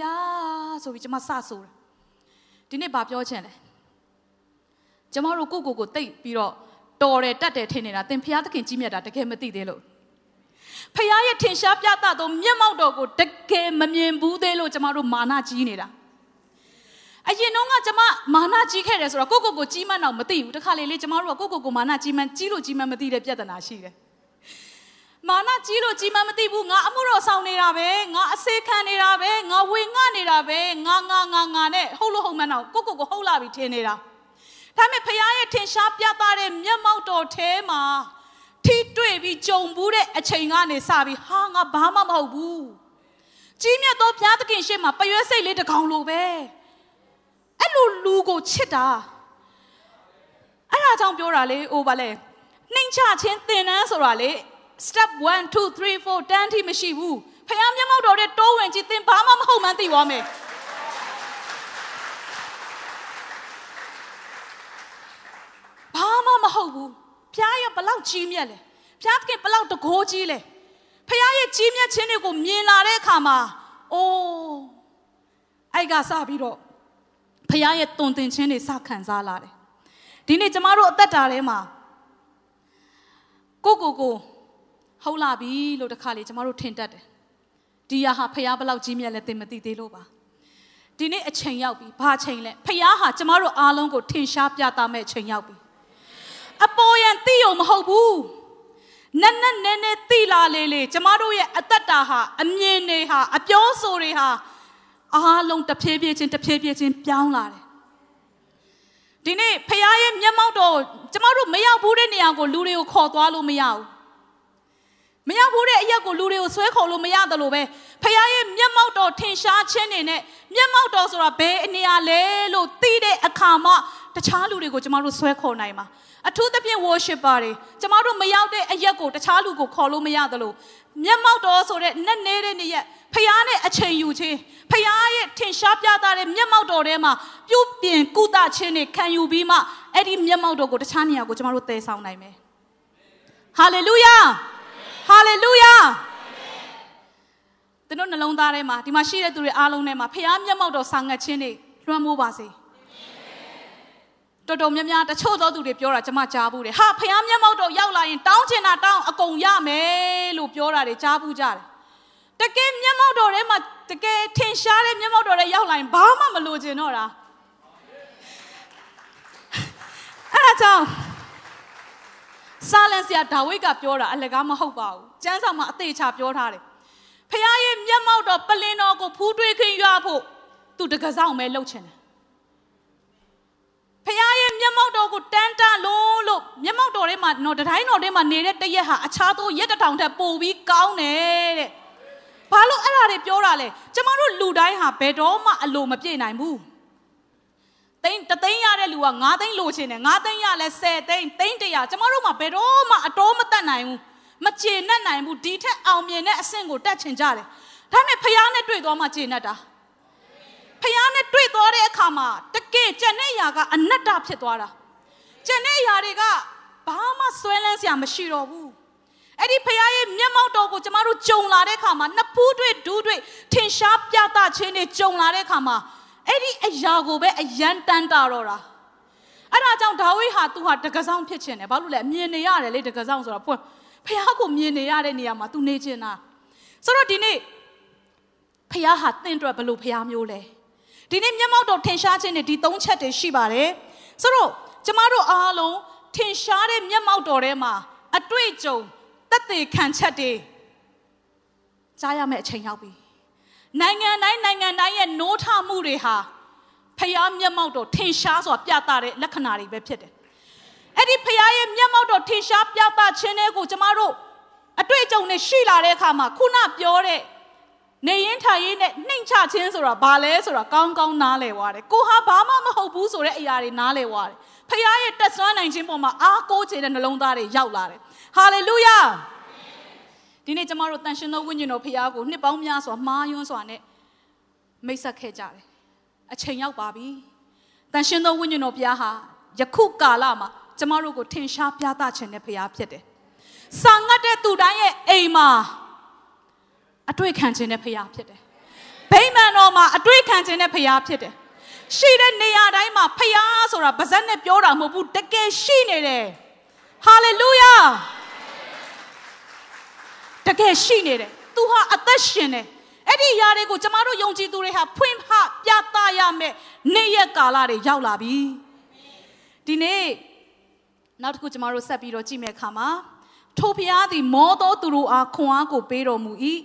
S1: ဆိုပြီးကျွန်မစဆိုတာဒီနေ့ဘာပြောချင်လဲကျမတို့ကိုကိုကိုတိတ်ပြီးတော့တော်တယ်တတ်တယ်ထင်နေတာသင်ဖျားသခင်ကြီးမြတ်တာတကယ်မသိသေးလို့ဖျားရဲ့ထင်ရှားပြသသောမျက်မှောက်တော်ကိုတကယ်မမြင်ဘူးသေးလို့ကျမတို့မာနကြီးနေတာအရင်တော့ကကျမမာနကြီးခဲ့တယ်ဆိုတော့ကိုကိုကိုကြီးမှန်းတော့မသိဘူးတခါလေလေကျမတို့ကကိုကိုကိုမာနကြီးမှန်းကြီးလို့ကြီးမှန်းမသိတဲ့ပြဿနာရှိတယ် မာနကြီးလို့ကြီးမှမသိဘူးငါအမှုတော်ဆောင်နေတာပဲငါအစေခံနေတာပဲငါဝေငှနေတာပဲငါငါငါငါနဲ့ဟုတ်လို့ဟုတ်မှန်းတော့ကိုကိုကိုဟုတ်လာပြီထင်နေတာဒါပေမဲ့ဖခင်ရဲ့ထင်ရှားပြသတဲ့မျက်မှောက်တော်ထဲမှာထိတွေ့ပြီးကြုံဘူးတဲ့အချိန်ကနေစပြီးဟာငါဘာမှမဟုတ်ဘူးကြီးမြတ်သောဘုရားသခင်ရှေ့မှာပရွဲစိတ်လေးတစ်ကောင်လိုပဲအဲ့လိုလူကိုချစ်တာအဲ့ဒါကြောင့်ပြောတာလေအိုးပါလေနှိမ်ချခြင်းသင်တန်းဆိုတာလေ step 1 2 3 4 10ထိမရှိဘူးဖခင်မျက်မှောက်တော်တဲ့တိုးဝင်ကြည့်သင်ဘာမှမဟုတ်မှန်းသိသွားမယ်ဘာမှမဟုတ်ဘူးဖခင်ရဲ့ဘလောက်ကြီးမြတ်လဲဖခင်ကဘလောက်တကိုးကြီးလဲဖခင်ရဲ့ကြီးမြတ်ခြင်းတွေကိုမြင်လာတဲ့အခါမှာအိုးအဲ့ကစပြီးတော့ဖခင်ရဲ့တုံတင်ခြင်းတွေစခံစားလာတယ်ဒီနေ့ကျမတို့အသက်တာထဲမှာကိုကိုကို ဟုတ်လာပြီလို့တခါလေကျမတို့ထင်တတ်တယ်ဒီရဟာဖះဘလောက်ကြီးမြတ်လဲသင်မသိသေးလို့ပါဒီနေ့အချိန်ရောက်ပြီဘာချိန်လဲဖះဟာကျမတို့အားလုံးကိုထင်ရှားပြသမဲ့အချိန်ရောက်ပြီအပေါ်ယံသိုံမဟုတ်ဘူးနက်နက်နဲနဲသိလာလေလေကျမတို့ရဲ့အသက်တာဟာအမြင်တွေဟာအပြောဆိုတွေဟာအားလုံးတဖြည်းဖြည်းချင်းတဖြည်းဖြည်းချင်းပြောင်းလာတယ်ဒီနေ့ဖះရဲ့မျက်မှောက်တော်ကျမတို့မရောက်ဘူးတဲ့နေရာကိုလူတွေကိုခေါ်သွားလို့မရဘူး မရောက်ဘူးတဲ့အရက်ကိုလူတွေကိုဆွဲခေါ်လို့မရတယ်လို့ပဲဖခင်ရဲ့မျက်မှောက်တော်ထင်ရှားခြင်းတွေနဲ့မျက်မှောက်တော်ဆိုတာဘယ်အနေရလဲလို့သိတဲ့အခါမှတခြားလူတွေကိုကျမတို့ဆွဲခေါ်နိုင်မှာအထူးသဖြင့် worshipper တွေကျမတို့မရောက်တဲ့အရက်ကိုတခြားလူကိုခေါ်လို့မရတယ်လို့မျက်မှောက်တော်ဆိုတဲ့နဲ့နေတဲ့နေရက်ဖခင်နဲ့အချိန်ယူခြင်းဖခင်ရဲ့ထင်ရှားပြသတဲ့မျက်မှောက်တော်ထဲမှာပြုပြင်ကုသခြင်းတွေခံယူပြီးမှအဲ့ဒီမျက်မှောက်တော်ကိုတခြားနေရာကိုကျမတို့တည်ဆောင်နိုင်မယ်ဟာလေလုယာ ဟာလေလုယာသင်တို့နှလုံးသားထဲမှာဒီမှာရှိတဲ့သူတွေအားလုံးထဲမှာဖခင်မျက်မှောက်တော်ဆောင်ငတ်ခြင်းတွေလွှမ်းမိုးပါစေတော်တော်များများတချို့သောသူတွေပြောတာကျွန်မကြားဘူးတယ်ဟာဖခင်မျက်မှောက်တော်ရောက်လာရင်တောင်းချင်တာတောင်းအကုန်ရမယ်လို့ပြောတာတွေကြားဘူးကြတယ်တကယ်မျက်မှောက်တော်ထဲမှာတကယ်ထင်ရှားတဲ့မျက်မှောက်တော်ထဲရောက်လာရင်ဘာမှမလိုချင်တော့တာအဲ့ဒါကြောင့် စာလန်ဆရာဒါဝိဒ်ကပြောတာအလကားမဟုတ်ပါဘူးကျမ်းစာမှာအသေးချာပြောထားတယ်ဖခင်ရဲ့မျက်မှောက်တော်ပလင်တော်ကိုဖူးတွေးခင်းရဖို့သူတကစားမဲလှုပ်ချင်တယ်ဖခင်ရဲ့မျက်မှောက်တော်ကိုတန်းတလုံးလို့မျက်မှောက်တော်ထဲမှာတော့တတိုင်းတော်ထဲမှာနေတဲ့တရက်ဟာအခြားသောရက်တထောင်ထက်ပိုပြီးကောင်းတယ်တဲ့ဘာလို့အဲ့ဒါတွေပြောတာလဲကျမတို့လူတိုင်းဟာဘယ်တော့မှအလိုမပြည့်နိုင်ဘူး သိန်းတသိန်းရတဲ့လူက9သိန်းလိုချင်တယ်9သိန်းရလဲ10သိန်းသိန်း100ကျမတို့မှဘယ်တော့မှအတော်မတတ်နိုင်ဘူးမကျေနပ်နိုင်ဘူးဒီထက်အောင်မြင်တဲ့အဆင့်ကိုတက်ချင်ကြတယ်ဒါနဲ့ဖះနဲ့တွေ့သွားမှကျေနပ်တာဖះနဲ့တွေ့သွားတဲ့အခါမှာတကယ်ကျန်တဲ့ຢာကအနတ္တဖြစ်သွားတာကျန်တဲ့ຢာတွေကဘာမှဆွဲလန်းစရာမရှိတော့ဘူးအဲ့ဒီဖခင်ရဲ့မျက်မှောက်တော်ကိုကျမတို့ကြုံလာတဲ့အခါမှာနှစ်ဖူးတွေ့ဒူးတွေ့ထင်ရှားပြသခြင်းတွေကြုံလာတဲ့အခါမှာ အဲ့ဒီအရာကိုပဲအယံတန်တာတော့တာအဲ့ဒါကြောင့်ဒါဝိဒ်ဟာသူဟာတကဆောင်ဖြစ်ခြင်းတယ်ဘာလို့လဲအမြင်နေရတယ်လေတကဆောင်ဆိုတာဖွင့်ဖဖះကိုမြင်နေရတဲ့နေရာမှာ तू နေချင်တာဆိုတော့ဒီနေ့ဖះဟာတင့်အတွက်ဘလို့ဖះမျိုးလဲဒီနေ့မျက်မှောက်တော်ထင်ရှားခြင်းနဲ့ဒီသုံးချက်တွေရှိပါတယ်ဆိုတော့ကျမတို့အားလုံးထင်ရှားတဲ့မျက်မှောက်တော်ထဲမှာအတွေ့အကြုံတက်သေးခံချက်တွေကြားရမယ့်အချိန်ရောက်ပြီ နိုင်ငံတိုင်းနိုင်ငံတိုင်းရဲ့နိုးထမှုတွေဟာဖျားမျက်မှောက်တော်ထင်ရှားစွာပြသတဲ့လက္ခဏာတွေပဲဖြစ်တယ်အဲ့ဒီဖျားရဲ့မျက်မှောက်တော်ထင်ရှားပြသခြင်းတွေကိုကျမတို့အတွေ့အကြုံနဲ့ရှိလာတဲ့အခါမှာခုနပြောတဲ့နေရင်ထိုင်ရင်နဲ့နှိမ်ချခြင်းဆိုတာဘာလဲဆိုတာကောင်းကောင်းနားလည်သွားတယ်ကိုဟာဘာမှမဟုတ်ဘူးဆိုတဲ့အရာတွေနားလည်သွားတယ်ဖခင်ရဲ့တက်ဆွမ်းနိုင်ခြင်းပေါ်မှာအားကိုးခြင်းတဲ့နှလုံးသားတွေရောက်လာတယ်ဟာလေလုယာ ဒီနေ့ကျမတို့တန်ရှင်သောဝိညာဉ်တော်ဖခင်ကိုနှစ်ပေါင်းများစွာမှားယွန်းစွာနဲ့မိတ်ဆက်ခဲ့ကြတယ်အချိန်ရောက်ပါပြီတန်ရှင်သောဝိညာဉ်တော်ဘုရားဟာယခုကာလမှာကျမတို့ကိုထင်ရှားပြသခြင်းနဲ့ဖခင်ဖြစ်တယ်။စာငတ်တဲ့သူတိုင်းရဲ့အိမ်မှာအတွေ့ခံခြင်းနဲ့ဖခင်ဖြစ်တယ်။ဗိမာန်တော်မှာအတွေ့ခံခြင်းနဲ့ဖခင်ဖြစ်တယ်။ရှိတဲ့နေရာတိုင်းမှာဖခင်ဆိုတာဗဇက်နဲ့ပြောတာမဟုတ်ဘူးတကယ်ရှိနေတယ်။ဟာလေလုယာ။ တကယ်ရှိနေတယ်။ तू ဟာအသက်ရှင်တယ်။အဲ့ဒီຢာတွေကိုကျမတို့ယုံကြည်သူတွေဟာဖွင့်ဟပြသရမယ်နေ့ရက်ကာလတွေရောက်လာပြီ။ဒီနေ့နောက်တစ်ခုကျမတို့ဆက်ပြီးတော့ကြည့်မယ်အခါမှာထိုဖျားသည်မောသောသူတို့အားခွန်အားကိုပေးတော်မူ၏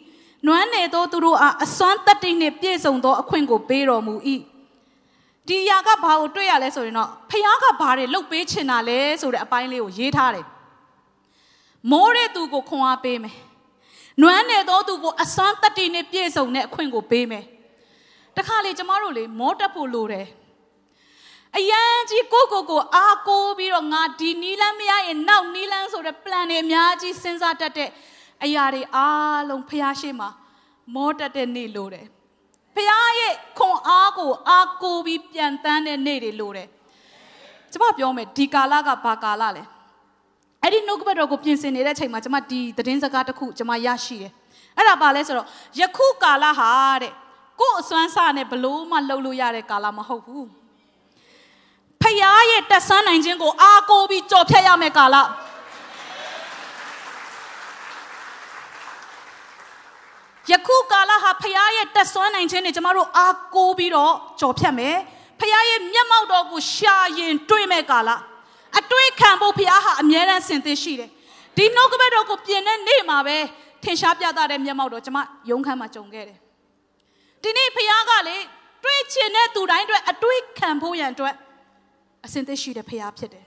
S1: နွမ်းနယ်သောသူတို့အားအစွမ်းတတ္တိနှင့်ပြည့်စုံသောအခွင့်ကိုပေးတော်မူ၏ဒီຢာကဘာကိုတွေ့ရလဲဆိုရင်တော့ဖျားကဘာတွေလှုပ်ပေးချင်တာလဲဆိုတဲ့အပိုင်းလေးကိုရေးထားတယ်မိုးတဲ့သူကိုခွန်အားပေးမယ် နွမ်းနယ်သောသူကိုအစွမ်းတတ္တိနှင့်ပြည့်စုံတဲ့အခွင့်ကိုပေးမယ်တခါလေကျမတို့လေမောတက်ဖို့လိုတယ်အရန်ကြီးကိုကိုကိုအားကိုးပြီးတော့ငါဒီနီလန်းမရရင်နောက်နီလန်းဆိုတဲ့ plan တွေအများကြီးစဉ်းစားတတ်တဲ့အရာတွေအားလုံးဖျားရှိမှာမောတက်တဲ့နေ့လို့တယ်ဖျားရဲ့ခွန်အားကိုအားကိုးပြီးပြန်တန်းတဲ့နေ့တွေလို့တယ်ကျမပြောမယ်ဒီကာလကဘာကာလလဲ အဲ့ဒီနှုတ်ကပတ်တော်ကိုပြင်ဆင်နေတဲ့အချိန်မှာကျမဒီသတင်းစကားတစ်ခုကျမရရှိတယ်အဲ့ဒါဘာလဲဆိုတော့ယခုကာလဟာတဲ့ကို့အစွမ်းစနဲ့ဘလို့မှလှုပ်လို့ရတဲ့ကာလမဟုတ်ဘူးဖခင်ရဲ့တက်ဆန်းနိုင်ခြင်းကိုအားကိုးပြီးကြော်ဖြတ်ရမယ့်ကာလယခုကာလဟာဖခင်ရဲ့တက်ဆွမ်းနိုင်ခြင်းနဲ့ကျမတို့အားကိုးပြီးတော့ကြော်ဖြတ်မယ်ဖခင်ရဲ့မျက်မှောက်တော်ကိုရှာရင်တွေ့မဲ့ကာလ အတွေ့ခံဖို့ဖခင်ဟာအမြဲတမ်းဆင်သစ်ရှိတယ်ဒီနှုတ်ကပတ်တော်ကိုပြင်တဲ့နေ့မှာပဲထင်ရှားပြသတဲ့မျက်မှောက်တော်ကျမယုံခမ်းမှာကြုံခဲ့တယ်ဒီနေ့ဖခင်ကလေတွေ့ချင်တဲ့သူတိုင်းအတွက်အတွေ့ခံဖို့ရန်အတွက်အစင်သစ်ရှိတဲ့ဖခင်ဖြစ်တယ်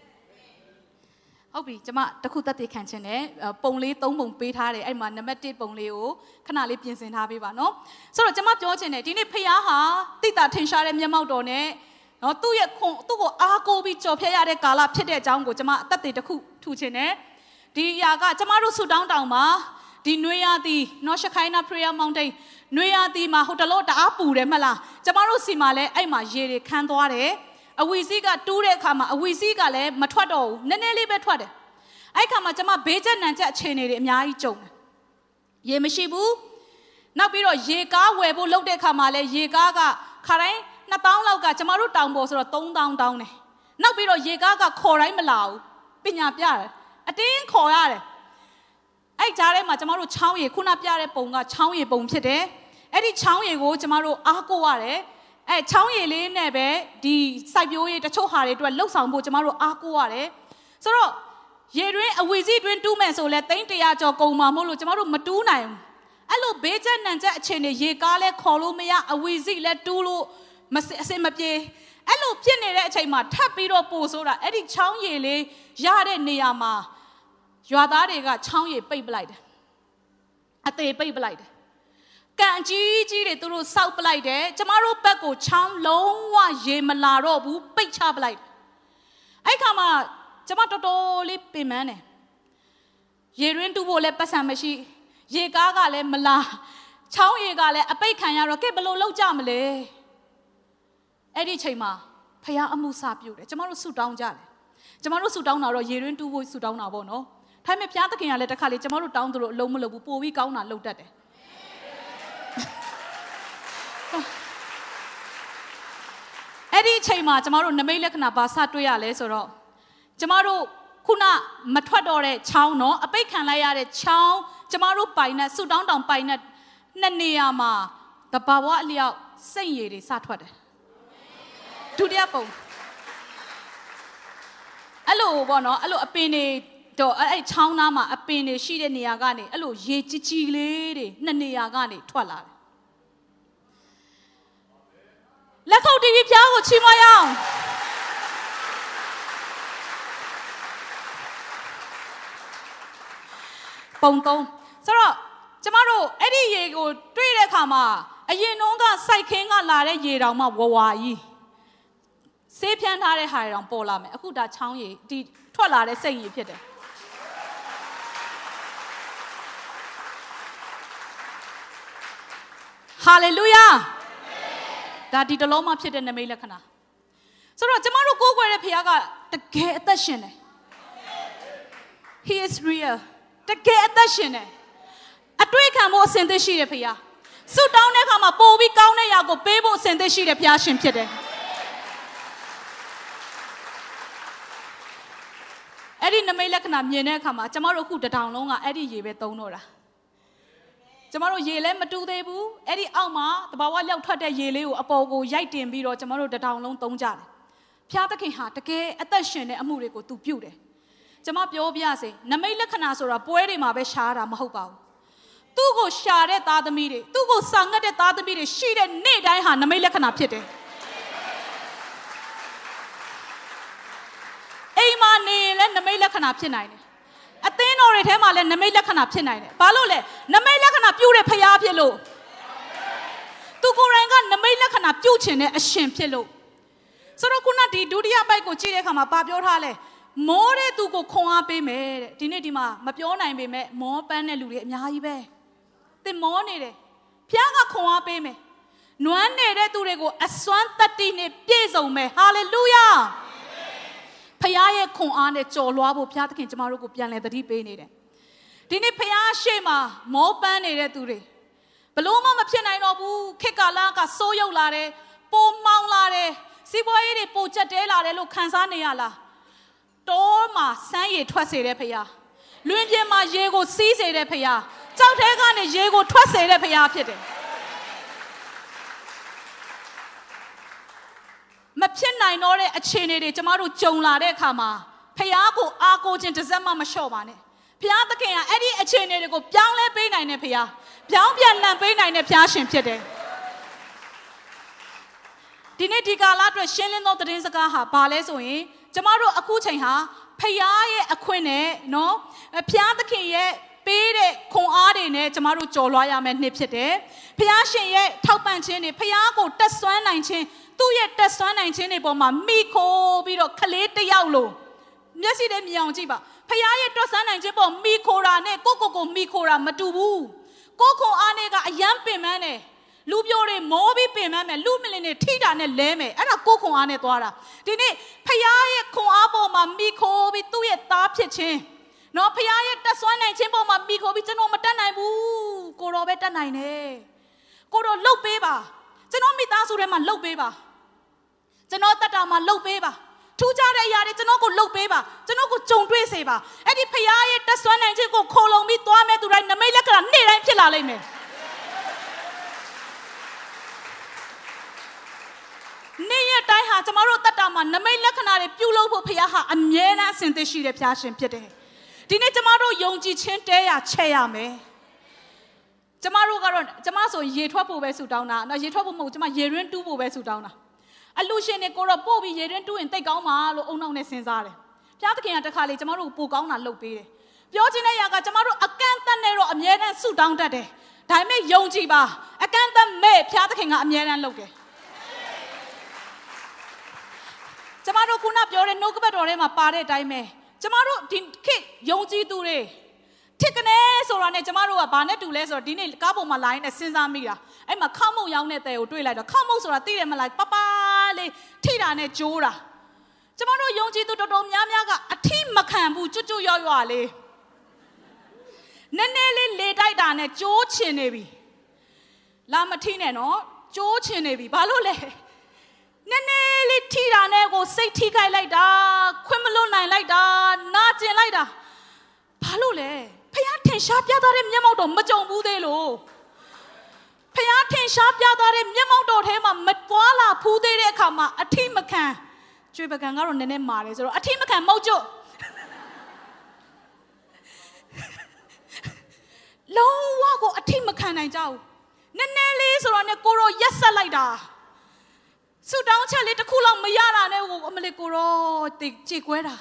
S1: ဟုတ်ပြီကျမတခုတက်တည်ခံခြင်းနဲ့ပုံလေး၃ပုံပေးထားတယ်အဲ့မှာနံပါတ်1ပုံလေးကိုခဏလေးပြင်ဆင်ထားပေးပါနော်ဆိုတော့ကျမပြောချင်တယ်ဒီနေ့ဖခင်ဟာတိတာထင်ရှားတဲ့မျက်မှောက်တော်နဲ့ နော်သူ့ရဲ့ခွန်သူ့ကိုအားကိုးပြီးကြော်ဖြတ်ရတဲ့ကာလဖြစ်တဲ့အကြောင်းကိုကျမအသက်တည်တစ်ခုထူချင်တယ်ဒီအရာကကျမတို့ဆူတောင်းတောင်မှာဒီနွေရာသီနော်ရှခိုင်းနာ prayer mountain နွေရာသီမှာဟိုတလို့တအားပူတယ်မလားကျမတို့စီမှာလည်းအဲ့မှာရေတွေခန်းသွားတယ်အဝီစီးကတူးတဲ့အခါမှာအဝီစီးကလည်းမထွက်တော့ဘူးနည်းနည်းလေးပဲထွက်တယ်အဲ့ခါမှာကျမဘေးချက်နံချက်အခြေအနေတွေအများကြီးကြုံတယ်ရေမရှိဘူးနောက်ပြီးတော့ရေကားဝယ်ဖို့လုပ်တဲ့ခါမှာလည်းရေကားကခါတိုင်း 2000လောက်ကကျမတို့တောင်ပေါ်ဆိုတော့3000တောင်းတယ်နောက်ပြီးတော့ရေကားကခေါ်တိုင်းမလာဘူးပညာပြတယ်အတင်းခေါ်ရတယ်အဲ့ကြားထဲမှာကျမတို့ချောင်းရည်ခုနပြတဲ့ပုံကချောင်းရည်ပုံဖြစ်တယ်အဲ့ဒီချောင်းရည်ကိုကျမတို့အားကိုရတယ်အဲချောင်းရည်လေးနဲ့ပဲဒီစိုက်ပျိုးရေးတချို့ဟာတွေအတွက်လှုပ်ဆောင်ဖို့ကျမတို့အားကိုရတယ်ဆိုတော့ရေတွင်းအဝီစီတွင်းတူးမယ်ဆိုလဲတိန်းတရာကျော်ကုန်မှာမို့လို့ကျမတို့မတူးနိုင်ဘူးအဲ့လိုဘေးချက်နံချက်အခြေအနေရေကားလဲခေါ်လို့မရအဝီစီလဲတူးလို့ မစအစင်မပြေအဲ့လိုဖြစ်နေတဲ့အချိန်မှာထပ်ပြီးတော့ပို့ဆိုတာအဲ့ဒီချောင်းရည်လေးရတဲ့နေရာမှာရွာသားတွေကချောင်းရည်ပိတ်ပလိုက်တယ်အသေးပိတ်ပလိုက်တယ်ကန်ကြီးကြီးတွေသူတို့စောက်ပလိုက်တယ်ကျမတို့ဘက်ကိုချောင်းလုံးဝရေမလာတော့ဘူးပိတ်ချပလိုက်အဲ့ခါမှာကျမတော်တော်လေးပင်ပန်းတယ်ရေရင်းတူဖို့လည်းပတ်စံမရှိရေကားကလည်းမလာချောင်းရေကလည်းအပိတ်ခံရတော့ကဲဘလို့လောက်ကြမလဲ အဲ့ဒီချိန်မှာဖះအမှုစပြုတ်တယ်ကျမတို့ဆူတောင်းကြတယ်ကျမတို့ဆူတောင်းတာတော့ရေရင်းတူဖို့ဆူတောင်းတာပေါ့နော်ထိုင်မဲ့ဖះသခင်ကလည်းတစ်ခါလေကျမတို့တောင်းသလိုအလုံးမလုပ်ဘူးပို့ပြီးကောင်းတာလုပ်တတ်တယ်အဲ့ဒီအချိန်မှာကျမတို့နမိတ်လက္ခဏာဘာစတွေ့ရလဲဆိုတော့ကျမတို့ခုနမထွက်တော့တဲ့ချောင်းနော်အပိတ်ခံလိုက်ရတဲ့ချောင်းကျမတို့ပိုင်နဲ့ဆူတောင်းတောင်ပိုင်နဲ့နှစ်နေရာမှာတဘာဝအလျောက်စိတ်ရည်တွေစထွက်တယ် ဒုတိယပုံအဲ့လိုပေါ့နော်အဲ့လိုအပင်တွေတော့အဲ့ချောင်းသားမှာအပင်တွေရှိတဲ့နေရာကနေအဲ့လိုရေကြီးကြီးလေးတွေနှစ်နေရာကနေထွက်လာတယ်လက်ခုပ်တီးပြီးဖျားကိုချီးမွမ်းရအောင်ပုံသုံးဆိုတော့ကျမတို့အဲ့ဒီရေကို တွေ့တဲ့အခါမှာအရင်နှုန်းကစိုက်ခင်းကလာတဲ့ရေတောင်မှဝဝါကြီး ဆေးဖြန်းထားတဲ့ဟာတွေတောင်ပေါ်လာမယ်အခုဒါချောင်းရေဒီထွက်လာတဲ့စိတ်ရည်ဖြစ်တယ်ဟာလေလုယာဒါဒီတလုံးမှဖြစ်တဲ့နမိတ်လက္ခဏာဆိုတော့ကျမတို့ကိုးကွယ်တဲ့ဖခင်ကတကယ်အသက်ရှင်တယ် He is real တကယ်အသက်ရှင်တယ်အတွေ့ခံဖို့အစဉ်သစ်ရှိတယ်ဖခင်ဆုတောင်းတဲ့အခါမှာပို့ပြီးကောင်းတဲ့ຢာကိုပေးဖို့အစဉ်သစ်ရှိတယ်ဖခင်ရှင်ဖြစ်တယ် အဲ့ဒီနမိတ်လက္ခဏာမြင်တဲ့အခါမှာကျမတို့အခုတထောင်လုံးကအဲ့ဒီရေပဲသုံးတော့တာကျမတို့ရေလည်းမတူသေးဘူးအဲ့ဒီအောက်မှာတဘာဝလောက်ထွက်တဲ့ရေလေးကိုအပေါ်ကိုရိုက်တင်ပြီးတော့ကျမတို့တထောင်လုံးသုံးကြတယ်ဖျားသခင်ဟာတကယ်အသက်ရှင်တဲ့အမှုတွေကိုသူပြုတယ်ကျမပြောပြစေနမိတ်လက္ခဏာဆိုတာပွဲတွေမှာပဲရှားတာမဟုတ်ပါဘူးသူ့ကိုရှာတဲ့သားသမီးတွေသူ့ကိုစာငတ်တဲ့သားသမီးတွေရှိတဲ့နေ့တိုင်းဟာနမိတ်လက္ခဏာဖြစ်တယ်အိမ်မှာ နေရင်လည်းနမိတ်လက္ခဏာဖြစ်နိုင်တယ်အသင်းတော်တွေထဲမှာလည်းနမိတ်လက္ခဏာဖြစ်နိုင်တယ်ဘာလို့လဲနမိတ်လက္ခဏာပြုတဲ့ဖရားဖြစ်လို့သူကိုယ်တိုင်ကနမိတ်လက္ခဏာပြုခြင်းတဲ့အရှင်ဖြစ်လို့ဆိုတော့ခုနဒီဒုတိယပိုက်ကိုကြည့်တဲ့အခါမှာဘာပြောထားလဲမောတဲ့သူကိုခွန်အားပေးမယ်တဲ့ဒီနေ့ဒီမှာမပြောနိုင်ပေမဲ့မောပန်းတဲ့လူတွေအများကြီးပဲသင်မောနေတယ်ဖျားကခွန်အားပေးမယ်နွမ်းနေတဲ့သူတွေကိုအစွမ်းတတ္တိနဲ့ပြည့်စုံမယ်ဟာလေလုယာ ဖခင်ရဲ့ခွန်အားနဲ့ကြော်လွှားဖို့ဘုရားသခင်ကျမတို့ကိုပြန်လည်သတိပေးနေတယ်ဒီနေ့ဖခင်ရှေ့မှာမောပန်းနေတဲ့သူတွေဘလို့မှမဖြစ်နိုင်တော့ဘူးခေတ်ကာလကစိုးရုပ်လာတယ်ပိုမောင်းလာတယ်စီးပွားရေးတွေပိုကျက်တဲလာတယ်လို့ခံစားနေရလားတောမှာစမ်းရည်ထွက်စေတဲ့ဖခင်လွင်ပြင်မှာရေကိုစီးစေတဲ့ဖခင်ကြောက်ထဲကနေရေကိုထွက်စေတဲ့ဖခင်ဖြစ်တယ် မဖြစ်နိုင်တော့တဲ့အခြေအနေတွေကျမတို့ကြုံလာတဲ့အခါမှာဖះကိုအားကိုးခြင်းတစ်စက်မှမလျှော့ပါနဲ့ဖះသခင်ကအဲ့ဒီအခြေအနေတွေကိုပြောင်းလဲပေးနိုင်တဲ့ဖះပြောင်းပြန်လှန်ပေးနိုင်တဲ့ဖះရှင်ဖြစ်တယ်ဒီနေ့ဒီကာလအတွက်ရှင်းလင်းသောသတင်းစကားဟာဘာလဲဆိုရင်ကျမတို့အခုချိန်ဟာဖះရဲ့အခွင့်နဲ့နော်ဖះသခင်ရဲ့ ပေးတဲ့ခွန်အားတွေနဲ့ကျမတို့ကြော်လွှားရမယ့်နှစ်ဖြစ်တယ်။ဖះရှင်ရဲ့ထောက်ပံ့ခြင်းတွေဖះကိုတက်ဆွမ်းနိုင်ခြင်းသူ့ရဲ့တက်ဆွမ်းနိုင်ခြင်းတွေပေါ်မှာမိခိုးပြီးတော့ခလေးတယောက်လိုမျက်စိနဲ့မြင်အောင်ကြည့်ပါဖခင်ရဲ့တက်ဆွမ်းနိုင်ခြင်းပေါ်မိခိုးတာနဲ့ကိုကိုကိုမိခိုးတာမတူဘူးကိုခွန်အားနဲ့ကအယမ်းပင်ပန်းတယ်လူပြိုတွေမောပြီးပင်ပန်းမယ်လူမလင်တွေထိတာနဲ့လဲမယ်အဲ့ဒါကိုခွန်အားနဲ့သွားတာဒီနေ့ဖခင်ရဲ့ခွန်အားပေါ်မှာမိခိုးပြီးသူ့ရဲ့သားဖြစ်ခြင်း နော်ဖခင်ရဲ့တက်ဆွမ်းနိုင်ခြင်းပေါ်မှာမိခိုးပြီးကျွန်တော်မတက်နိုင်ဘူးကိုတော်ပဲတက်နိုင်တယ်ကိုတော်လှုပ်ပေးပါကျွန်တော်မိသားစုထဲမှာလှုပ်ပေးပါကျွန်တော်တက်တာမှာလှုပ်ပေးပါထူးခြားတဲ့အရာတွေကျွန်တော်ကိုလှုပ်ပေးပါကျွန်တော်ကိုကြုံတွေ့စေပါအဲ့ဒီဖခင်ရဲ့တက်ဆွမ်းနိုင်ခြင်းကိုခိုလုံပြီးသွားမဲ့သူတိုင်းနမိတ်လက္ခဏာနေ့တိုင်းဖြစ်လာလိမ့်မယ်နေ့ရက်တိုင်းဟာကျမတို့တက်တာမှာနမိတ်လက္ခဏာတွေပြုလုပ်ဖို့ဖခင်ဟာအမြဲတမ်းအစဉ်သစ်ရှိတဲ့ဖခင်ရှင်ဖြစ်တယ် ဒီနေ့ကျမတို့ယုံကြည်ခြင်းတဲရချက်ရမယ်ကျမတို့ကတော့ကျမဆိုရေထွက်ဖို့ပဲဆူတောင်းတာနော်ရေထွက်ဖို့မဟုတ်ကျမရေရင်းတူးဖို့ပဲဆူတောင်းတာအလူရှင်တွေကိုတော့ပို့ပြီးရေရင်းတူးရင်တိတ်ကောင်းပါလို့အုံနောက်နဲ့စဉ်းစားတယ်ဘုရားသခင်ကတခါလေကျမတို့ပိုကောင်းတာလုပ်ပေးတယ်ပြောချင်တဲ့ຢာကကျမတို့အကန့်အသတ်နဲ့တော့အမြဲတမ်းဆူတောင်းတတ်တယ်ဒါပေမဲ့ယုံကြည်ပါအကန့်အသတ်မဲ့ဘုရားသခင်ကအမြဲတမ်းလုပ်တယ်ကျမတို့ခုနပြောတဲ့နှုတ်ကပတ်တော်ထဲမှာပါတဲ့အတိုင်းပဲ ကျမတို့ဒီခေတ်ယုံကြည်သူတွေထစ်ကနေဆိုတာနဲ့ကျမတို့ကဘာနဲ့တူလဲဆိုတော့ဒီနေ့ကားပေါ်မှာလာရင်လည်းစဉ်းစားမိတာအဲ့မှာခောက်မုတ်ရောင်းတဲ့တဲ့ကိုတွေ့လိုက်တော့ခောက်မုတ်ဆိုတာသိတယ်မလားပပလေးထိတာနဲ့ကြိုးတာကျမတို့ယုံကြည်သူတော်တော်များများကအထိမခံဘူးကျွတ်ကျွတ်ရွရွလေးနည်းနည်းလေးလေတိုက်တာနဲ့ကြိုးချင်နေပြီလာမထိနဲ့နော်ကြိုးချင်နေပြီဘာလို့လဲ နည်းနည်းလေးထိတာနဲ့ကိုစိတ်ထိခိုက်လိုက်တာခွင့်မလွတ်နိုင်လိုက်တာနာကျင်လိုက်တာဘာလို့လဲဖះထင်ရှားပြသတဲ့မျက်မှောက်တော်မကြုံဘူးသေးလို့ဖះထင်ရှားပြသတဲ့မျက်မှောက်တော်ထဲမှာမပွားလာဖူးသေးတဲ့အခါမှာအထိမခံကျွေပကံကတော့နည်းနည်းမာတယ်ဆိုတော့အထိမခံမဟုတ်ကြလုံးဝကိုအထိမခံနိုင်ကြဘူးနည်းနည်းလေးဆိုတော့ねကိုရောရက်ဆက်လိုက်တာ ဆူတောင်းချက်လေးတစ်ခုလောက်မရတာနဲ့ကိုအမလေးကိုရောတိတ်ကြေကွဲတာ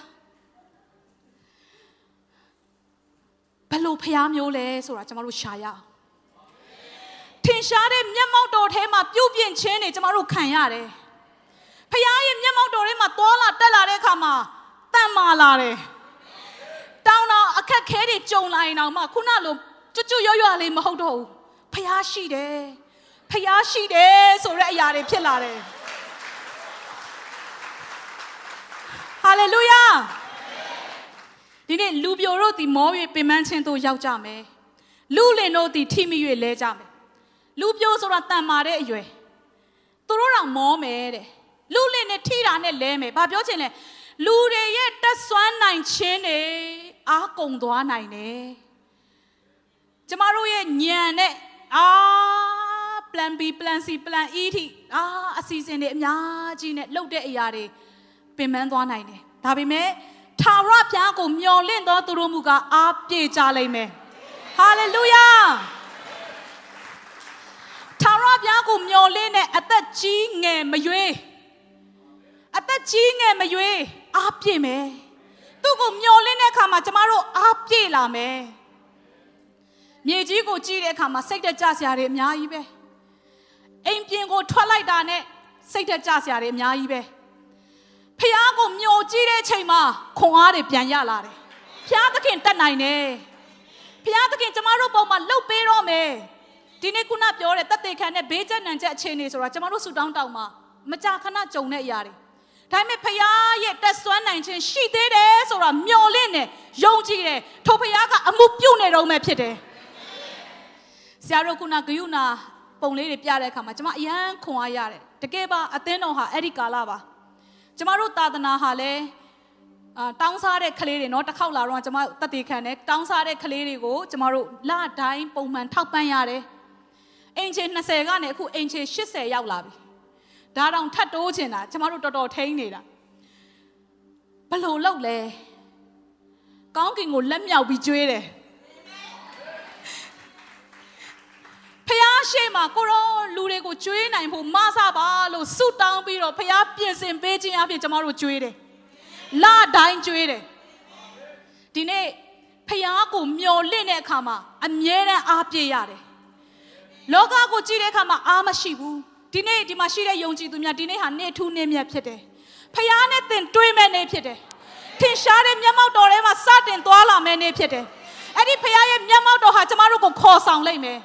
S1: ဘလို့ဖျားမျိုးလဲဆိုတာကျမတို့ရှာရအောင်ထင်ရှားတဲ့မျက်မှောက်တော်ထဲမှာပြုတ်ပြင်းခြင်းတွေကျမတို့ခံရတယ်ဖျားရဲ့မျက်မှောက်တော်ထဲမှာသွာလာတက်လာတဲ့အခါမှာတန်မာလာတယ်တောင်းတော့အခက်ခဲတွေကြုံလာရင်တော့မှခုနလိုကျွတ်ကျွတ်ရွရွလေးမဟုတ်တော့ဘူးဖျားရှိတယ်ဖျားရှိတယ်ဆိုတဲ့အရာတွေဖြစ်လာတယ် ဟာလေလုယာဒီနေ့လူပြိုတို့ဒီမော၍ပင်ပန်းခြင်းတို့ရောက်ကြမယ်လူလင်တို့ဒီထိမိ၍လဲကြမယ်လူပြိုဆိုတာတန်မာတဲ့အရွယ်သူတို့တော့မောမယ်တဲ့လူလင်နဲ့ထိတာနဲ့လဲမယ်ဘာပြောချင်လဲလူတွေရဲ့တက်ဆွမ်းနိုင်ခြင်းတွေအားကုန်သွားနိုင်တယ်ကျမတို့ရဲ့ညံနဲ့အာ plan B plan C plan E ထိအာအစီအစဉ်တွေအများကြီးနဲ့လှုပ်တဲ့အရာတွေ ပင်ပန်းသွားနိုင်တယ်ဒါပေမဲ့ထာဝရဘုရားကိုမျှော်လင့်သောသူတို့မူကားအားပြေကြလိမ့်မယ်ဟာလေလုယာထာဝရဘုရားကိုမျှော်လင့်တဲ့အသက်ကြီးငယ်မရွေးအသက်ကြီးငယ်မရွေးအားပြေမယ်သူ့ကိုမျှော်လင့်တဲ့အခါမှာကျမတို့အားပြေလာမယ်မြေကြီးကိုကြည့်တဲ့အခါမှာစိတ်တက်ကြစရာတွေအများကြီးပဲအိမ်ပြင်ကိုထွက်လိုက်တာနဲ့စိတ်တက်ကြစရာတွေအများကြီးပဲ ဖះကိုမျောကြည့်တဲ့အချိန်မှာခွန်အားတွေပြန်ရလာတယ်ဖះသခင်တတ်နိုင်တယ်ဖះသခင်ကျမတို့ပုံမှာလှုပ်ပေးတော့မယ်ဒီနေ့ခုနပြောတဲ့တက်တေခံတဲ့ဘေးကျနံချက်အခြေအနေဆိုတာကျမတို့ဆူတောင်းတောင်းမှာမကြာခဏကြုံတဲ့အရာတွေဒါပေမဲ့ဖះရဲ့တက်ဆွမ်းနိုင်ခြင်းရှိသေးတယ်ဆိုတာမျော်လင့်တယ်ယုံကြည်တယ်ထိုဖះကအမှုပြုတ်နေတော့မှဖြစ်တယ်ဆရာတို့ခုနဂယုနာပုံလေးတွေပြတဲ့အခါမှာကျွန်မအရန်ခွန်အားရတယ်တကယ်ပါအသင်းတော်ဟာအဲ့ဒီကာလပါ ကျွန်မတို့သာသနာဟာလည်းအာတောင်းစားတဲ့ကလေးတွေเนาะတစ်ခေါက်လာတော့ကျွန်မတတိခံတယ်တောင်းစားတဲ့ကလေးတွေကိုကျွန်မတို့လတိုင်းပုံမှန်ထောက်ပံ့ရတယ်အင်ချေ20ကနေအခုအင်ချေ80ရောက်လာပြီဒါတောင်ထတ်တိုးချင်တာကျွန်မတို့တော်တော်ထိန်းနေတာဘလို့လောက်လဲကောင်းကင်ကိုလက်မြောက်ပြီးကျွေးတယ် ဖះရှိမှာကိုရောလူတွေကိုကျွေးနိုင်ဖို့မဆပါလို့ဆုတောင်းပြီးတော့ဖះပြင်ဆင်ပေးခြင်းအပြင်ကျမတို့ကျွေးတယ်လတိုင်းကျွေးတယ်ဒီနေ့ဖះကိုမျော်လင့်တဲ့အခါမှာအမြဲတမ်းအားပြည့်ရတယ်လောကကိုကြည့်တဲ့အခါမှာအားမရှိဘူးဒီနေ့ဒီမှာရှိတဲ့ယုံကြည်သူများဒီနေ့ဟာနေ့ထူးနေ့မြတ်ဖြစ်တယ်ဖះနဲ့သင်တွေးမဲ့နေ့ဖြစ်တယ်ထင်ရှားတဲ့မျက်မှောက်တော်ထဲမှာစတင်သွားလာမဲ့နေ့ဖြစ်တယ်အဲ့ဒီဖះရဲ့မျက်မှောက်တော်ဟာကျမတို့ကိုခေါ်ဆောင်လိုက်မယ်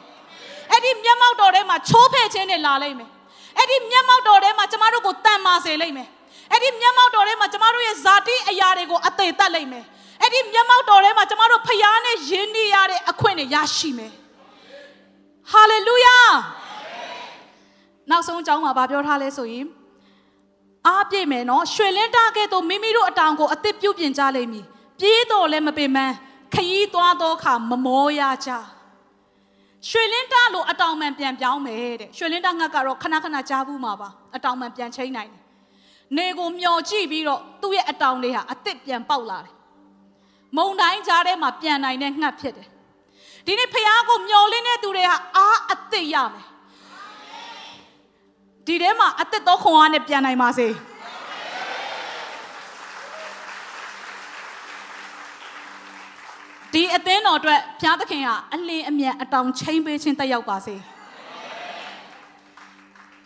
S1: အဲ့ဒီမျက်မှောက်တော်ထဲမှာချိုးဖဲ့ခြင်းနဲ့လာလိမ့်မယ်အဲ့ဒီမျက်မှောက်တော်ထဲမှာကျမတို့ကိုတန်မာစေလိမ့်မယ်အဲ့ဒီမျက်မှောက်တော်ထဲမှာကျမတို့ရဲ့ဇာတိအရာတွေကိုအသေးသက်လိမ့်မယ်အဲ့ဒီမျက်မှောက်တော်ထဲမှာကျမတို့ဖျားနဲ့ယဉ်နေရတဲ့အခွင့်တွေရရှိမယ်ဟာလေလုယာနောက်ဆုံးအကြောင်းမှာဗာပြောထားလဲဆိုရင်အားပြည့်မယ်နော်ရွှေလင်းတာကဲ့သို့မိမိတို့အတောင်ကိုအသစ်ပြုတ်ပြင်ကြလိမ့်မည်ပြေးတော်လည်းမပင်မခရီးသွားသောအခါမမောရကြ ရွှေလင်းတာလို့အတောင်မှန်ပြန်ပြောင်းမယ်တဲ့ရွှေလင်းတာငတ်ကတော့ခဏခဏကြားဘူးမှာပါအတောင်မှန်ပြန်ချိန်နိုင်တယ်နေကိုမျောကြည့်ပြီးတော့သူ့ရဲ့အတောင်လေးဟာအစ်စ်ပြန်ပေါက်လာတယ်မုံတိုင်းကြားထဲမှာပြန်နိုင်တဲ့ငှက်ဖြစ်တယ်ဒီနေ့ဖះကိုမျောလင်းတဲ့သူတွေဟာအားအစ်စ်ရမယ်ဒီထဲမှာအစ်စ်သောခွန်အားနဲ့ပြန်နိုင်ပါစေ ဒီအသင်းတော်အတွက်ဘုရားသခင်ဟာအလင်းအမြန်အတောင်ချိန်ပေးခြင်းတက်ရောက်ပါစေ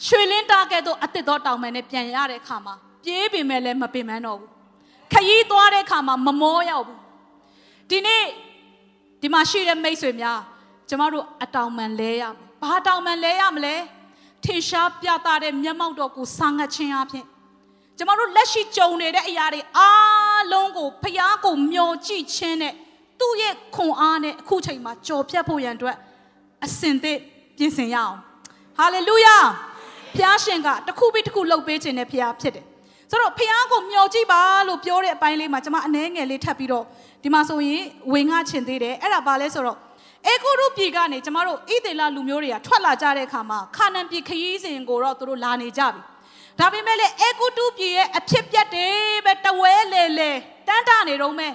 S1: ရွှေလင်းတာကဲ့သို့အသက်တော်တောင်မှန်နဲ့ပြန်ရတဲ့အခါမှာပြေးပင်မဲ့လည်းမပင်ပန်းတော့ဘူးခရီးသွားတဲ့အခါမှာမမောရောက်ဘူးဒီနေ့ဒီမှာရှိတဲ့မိတ်ဆွေများကျမတို့အတောင်မှန်လဲရမယ်ဘာတောင်မှန်လဲရမလဲထင်ရှားပြသတဲ့မျက်မှောက်တော်ကိုစာငတ်ခြင်းအပြင်ကျမတို့လက်ရှိကြုံနေတဲ့အရာတွေအားလုံးကိုဖျားကိုမျောကြည့်ခြင်းနဲ့ သူ့ရဲ့ခွန်အားနဲ့အခုချိန်မှာကြော်ဖြတ်ဖို့ရန်အတွက်အစင်သစ်ပြင်ဆင်ရအောင်ဟာလေလုယာဖျားရှင်ကတစ်ခုပြီးတစ်ခုလှုပ်ပေးခြင်းနဲ့ဖျားဖြစ်တယ်ဆိုတော့ဖျားကိုမျှော်ကြည့်ပါလို့ပြောတဲ့အပိုင်းလေးမှာကျွန်မအနှဲငယ်လေးထပ်ပြီးတော့ဒီမှာဆိုရင်ဝေငှချင်သေးတယ်အဲ့ဒါဘာလဲဆိုတော့အေဂုရုပြည်ကနေကျမတို့ဣသေလလူမျိုးတွေကထွက်လာကြတဲ့အခါမှာခါနန်ပြည်ခရီးစဉ်ကိုတော့သူတို့လာနေကြပြီဒါပေမဲ့လည်းအေဂုတုပြည်ရဲ့အဖြစ်ပြက်တွေပဲတဝဲလေလေတန်းတာနေတော့မဲ့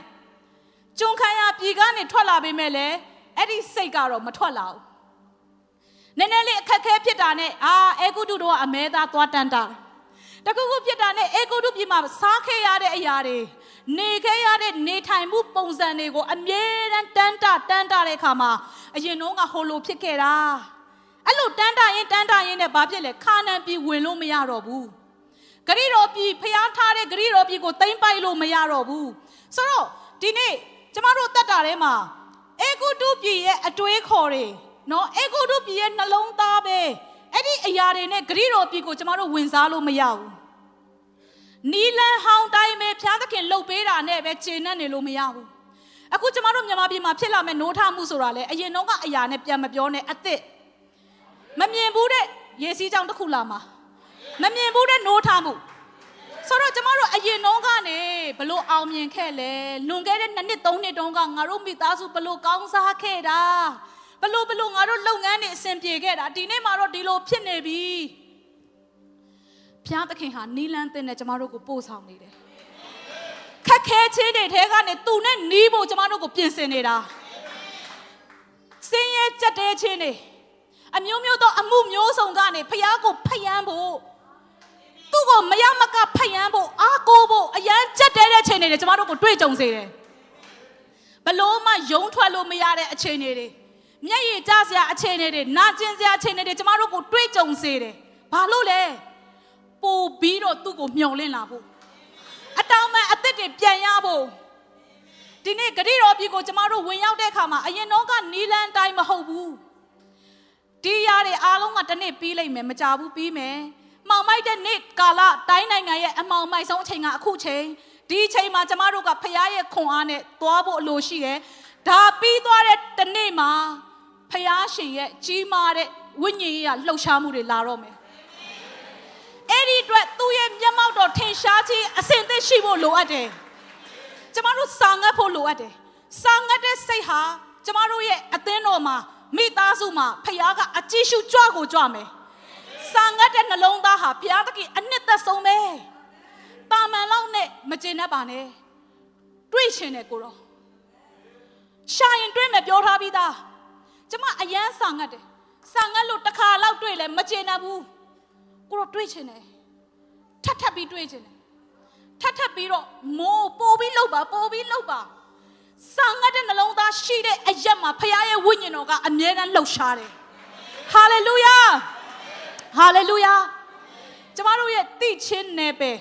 S1: ကျွန်းခမ်းရပြည်ကနေထွက်လာပေမဲ့လည်းအဲ့ဒီစိတ်ကတော့မထွက်လာဘူးနည်းနည်းလေးအခက်ခဲဖြစ်တာနဲ့အာအေဂုတုတော့အမဲသားသွားတန်းတာတခုခုဖြစ်တာနဲ့အေဂုတုပြည်မှာစားခဲ့ရတဲ့အရာတွေနေခဲ့ရတဲ့နေထိုင်မှုပုံစံတွေကိုအမြဲတမ်းတန်းတာတန်းတာတဲ့အခါမှာအရင်တော့ကဟိုလိုဖြစ်ခဲ့တာအဲ့လိုတန်းတာရင်တန်းတာရင်နဲ့ဘာဖြစ်လဲခါနန်ပြည်ဝင်လို့မရတော့ဘူးဂရိတော်ပြည်ဖျားထားတဲ့ဂရိတော်ပြည်ကိုတိမ့်ပိုက်လို့မရတော့ဘူးဆိုတော့ဒီနေ့ ကျမတို့တက်တာထဲမှာအေဂုတုပြည်ရဲ့အတွေးခေါ်တွေနော်အေဂုတုပြည်ရဲ့နှလုံးသားပဲအဲ့ဒီအရာတွေနဲ့ဂရိတော်ပြည်ကိုကျမတို့ဝင်စားလို့မရဘူးနီလန်ဟောင်းတိုင်းပဲဖျားသခင်လှုပ်ပေးတာနဲ့ပဲခြေနဲ့နေလို့မရဘူးအခုကျမတို့မြန်မာပြည်မှာဖြစ်လာမဲ့နိုးထမှုဆိုတာလေအရင်တော့ကအရာနဲ့ပြန်မပြောနဲ့အစ်စ်မမြင်ဘူးတဲ့ရေစီးကြောင်တစ်ခုလာမှာမမြင်ဘူးတဲ့နိုးထမှု ဆိုတော့ကျမတို့အရင်နှုံးကနေဘလို့အောင်မြင်ခဲ့လဲလွန်ခဲ့တဲ့နှစ်နှစ်သုံးနှစ်တုန်းကငါတို့မိသားစုဘလို့ကောင်းစားခဲ့တာဘလို့ဘလို့ငါတို့လုပ်ငန်းတွေအဆင်ပြေခဲ့တာဒီနေ့မှတော့ဒီလိုဖြစ်နေပြီဘုရားသခင်ဟာနီလန်းတင်နဲ့ကျမတို့ကိုပို့ဆောင်နေတယ်ခက်ခဲခြင်းတွေထဲကနေသူနဲ့နီးဖို့ကျမတို့ကိုပြင်ဆင်နေတာစင်းရဲကြက်တဲခြင်းတွေအမျိုးမျိုးသောအမှုမျိုးစုံကနေဖះကိုဖယံဖို့ သူ့ကိုမရမကဖယံဖို့အားကိုးဖို့အရန်ကြက်တဲတဲ့ချိန်တွေကျမတို့ကိုတွေ့ကြုံစေတယ်ဘလို့မှယုံထွက်လို့မရတဲ့အခြေအနေတွေမျက်ရည်ကျစရာအခြေအနေတွေနာကျင်စရာအခြေအနေတွေကျမတို့ကိုတွေ့ကြုံစေတယ်ဘာလို့လဲပို့ပြီးတော့သူ့ကိုမျှော်လင့်လာဖို့အတောင်မှန်အသက်တွေပြန်ရဖို့ဒီနေ့ဂရိတော်ပြည်ကိုကျမတို့ဝင်ရောက်တဲ့အခါမှာအရင်တော့ကနီလန်တိုင်းမဟုတ်ဘူးဒီရတဲ့အားလုံးကတစ်နေ့ပြီးလိမ့်မယ်မကြဘူးပြီးမယ် မှောင်မိုက်တဲ့နေ့ကာလတိုင်းနိုင်ငံရဲ့အမှောင်မိုက်ဆုံးအချိန်ကအခုချိန်ဒီအချိန်မှာကျမတို့ကဖရားရဲ့ခွန်အားနဲ့သွားဖို့အလိုရှိတယ်ဒါပြီးသွားတဲ့တနေ့မှာဖရားရှင်ရဲ့ကြီးမားတဲ့ဝိညာဉ်ရေးရလှုပ်ရှားမှုတွေလာတော့မယ်အဲ့ဒီအတွက်သူ့ရဲ့မျက်မှောက်တော်ထင်ရှားခြင်းအစဉ်သင့်ရှိဖို့လိုအပ်တယ်ကျမတို့စာငတ်ဖို့လိုအပ်တယ်စာငတ်တဲ့စိတ်ဟာကျမတို့ရဲ့အသင်းတော်မှာမိသားစုမှာဖခင်ကအကြည့်ရှုကြွကိုကြွမယ် စာငတ်တဲ့နှလုံးသားဟာဘုရားသခင်အနှစ်သက်ဆုံးပဲတာမန်လောက်နဲ့မကျေနပ်ပါနဲ့တွေးရှင်တယ်ကိုတော့ရှာရင်တွေးမယ်ပြောထားပြီးသားကျမအယမ်းစာငတ်တယ်စာငတ်လို့တစ်ခါလောက်တွေးလဲမကျေနပ်ဘူးကိုတော့တွေးချင်တယ်ထပ်ထပ်ပြီးတွေးချင်တယ်ထပ်ထပ်ပြီးတော့မိုးပိုးပြီးလှုပ်ပါပိုးပြီးလှုပ်ပါစာငတ်တဲ့နှလုံးသားရှိတဲ့အရက်မှာဖခင်ရဲ့ဝိညာဉ်တော်ကအမြဲတမ်းလှုပ်ရှားတယ်ဟာလေလုယာ ဟာလေလုယာကျမတို့ရဲ့တိချင်းနယ်ပယ်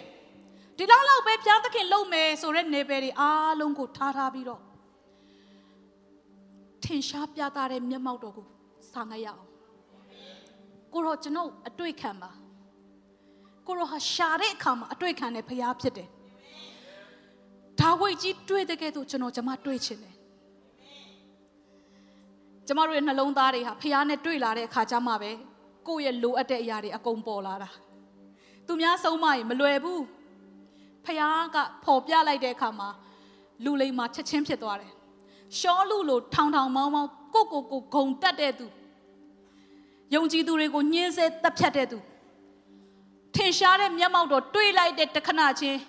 S1: ဒီလောက်လောက်ပဲဘုရားသခင်လုပ်မယ်ဆိုတဲ့နယ်ပယ်တွေအားလုံးကိုထားထားပြီးတော့ထင်ရှားပြသတဲ့မျက်မှောက်တော်ကိုစာငတ်ရအောင်ကိုတော့ကျွန်တော်အတွေ့ခံပါကိုရောဟာရှာတဲ့အခါမှာအတွေ့ခံတဲ့ဖရားဖြစ်တယ်ဒါဝိတ်ကြီးတွေ့တဲ့ကဲ့သို့ကျွန်တော်ကျမတွေ့ချင်တယ်ကျမတို့ရဲ့နှလုံးသားတွေဟာဖရားနဲ့တွေ့လာတဲ့အခါကျမှပဲ ကိုယ့်ရဲ့လိုအပ်တဲ့အရာတွေအကုန်ပေါ်လာတာသူများဆုံးမရင်မလွယ်ဘူးဖရားကပေါ်ပြလိုက်တဲ့အခါမှာလူလိမ္မာချက်ချင်းဖြစ်သွားတယ်ရှောလူလိုထောင်ထောင်မောင်းမောင်းကိုကိုကိုဂုံတက်တဲ့သူယုံကြည်သူတွေကိုညှင်းဆဲတပ်ဖြတ်တဲ့သူထင်ရှားတဲ့မျက်မှောက်တော်တွေးလိုက်တဲ့တခဏချင်း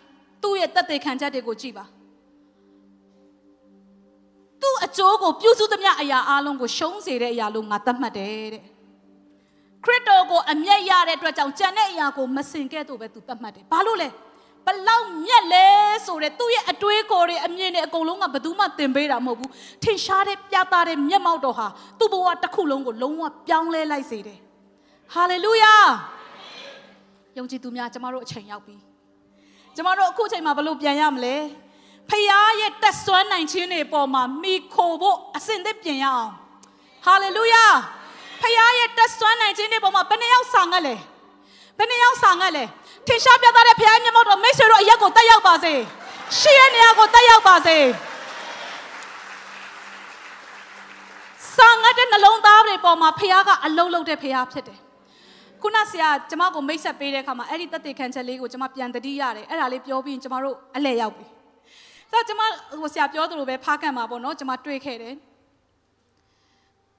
S1: သူ့ရဲ့တသက်ခံချက်တွေကိုကြည့်ပါသူ့အကျိုးကိုပြုစုသမျှအရာအလုံးကိုရှုံးစေတဲ့အရာလို့ငါသတ်မှတ်တယ်တဲ့ ခရစ်တော်ကိုအမျက်ရတဲ့အတွက်ကြောင့်ကြံတဲ့အရာကိုမစင်ခဲ့တော့ပဲသူသတ်မှတ်တယ်ဘာလို့လဲဘလောက်မြက်လဲဆိုတဲ့သူ့ရဲ့အတွေးကိုယ်တွေအမြင်တွေအကုန်လုံးကဘယ်သူမှသင်ပေးတာမဟုတ်ဘူးထင်ရှားတဲ့ပြသတဲ့မျက်မှောက်တော်ဟာသူ့ဘဝတစ်ခုလုံးကိုလုံးဝပြောင်းလဲလိုက်စေတယ်ဟာလေလုယာယုံကြည်သူများကျမတို့အချိန်ရောက်ပြီကျမတို့အခုအချိန်မှာဘလို့ပြန်ရမလဲဖခင်ရဲ့တက်ဆွမ်းနိုင်ခြင်းတွေပေါ်မှာမိခိုဖို့အစဉ်သစ်ပြင်ရအောင်ဟာလေလုယာ ဖခင်ရဲ့တက်ဆွမ်းနိုင်ခြင်းတွေပေါ်မှာဘယ်နှယောက်ဆောင်ငတ်လဲဘယ်နှယောက်ဆောင်ငတ်လဲထင်ရှားပြသတဲ့ဖခင်မျက်မှောက်တော်မိတ်ဆွေတို့အရက်ကိုတက်ရောက်ပါစေရှိရဲ့နေရာကိုတက်ရောက်ပါစေဆောင်ငတ်တဲ့နှလုံးသားတွေပေါ်မှာဖခင်ကအလုံးလုံးတဲ့ဖခင်ဖြစ်တယ်ခုနဆရာကျမကိုမိတ်ဆက်ပေးတဲ့အခါမှာအဲ့ဒီတက်တေခံချက်လေးကိုကျမပြန်တတိရတယ်အဲ့ဒါလေးပြောပြီးရင်ကျမတို့အလဲရောက်ပြီဆိုတော့ကျမဟိုဆရာပြောသလိုပဲဖားကန်မှာပေါ့နော်ကျမတွေ့ခဲ့တယ်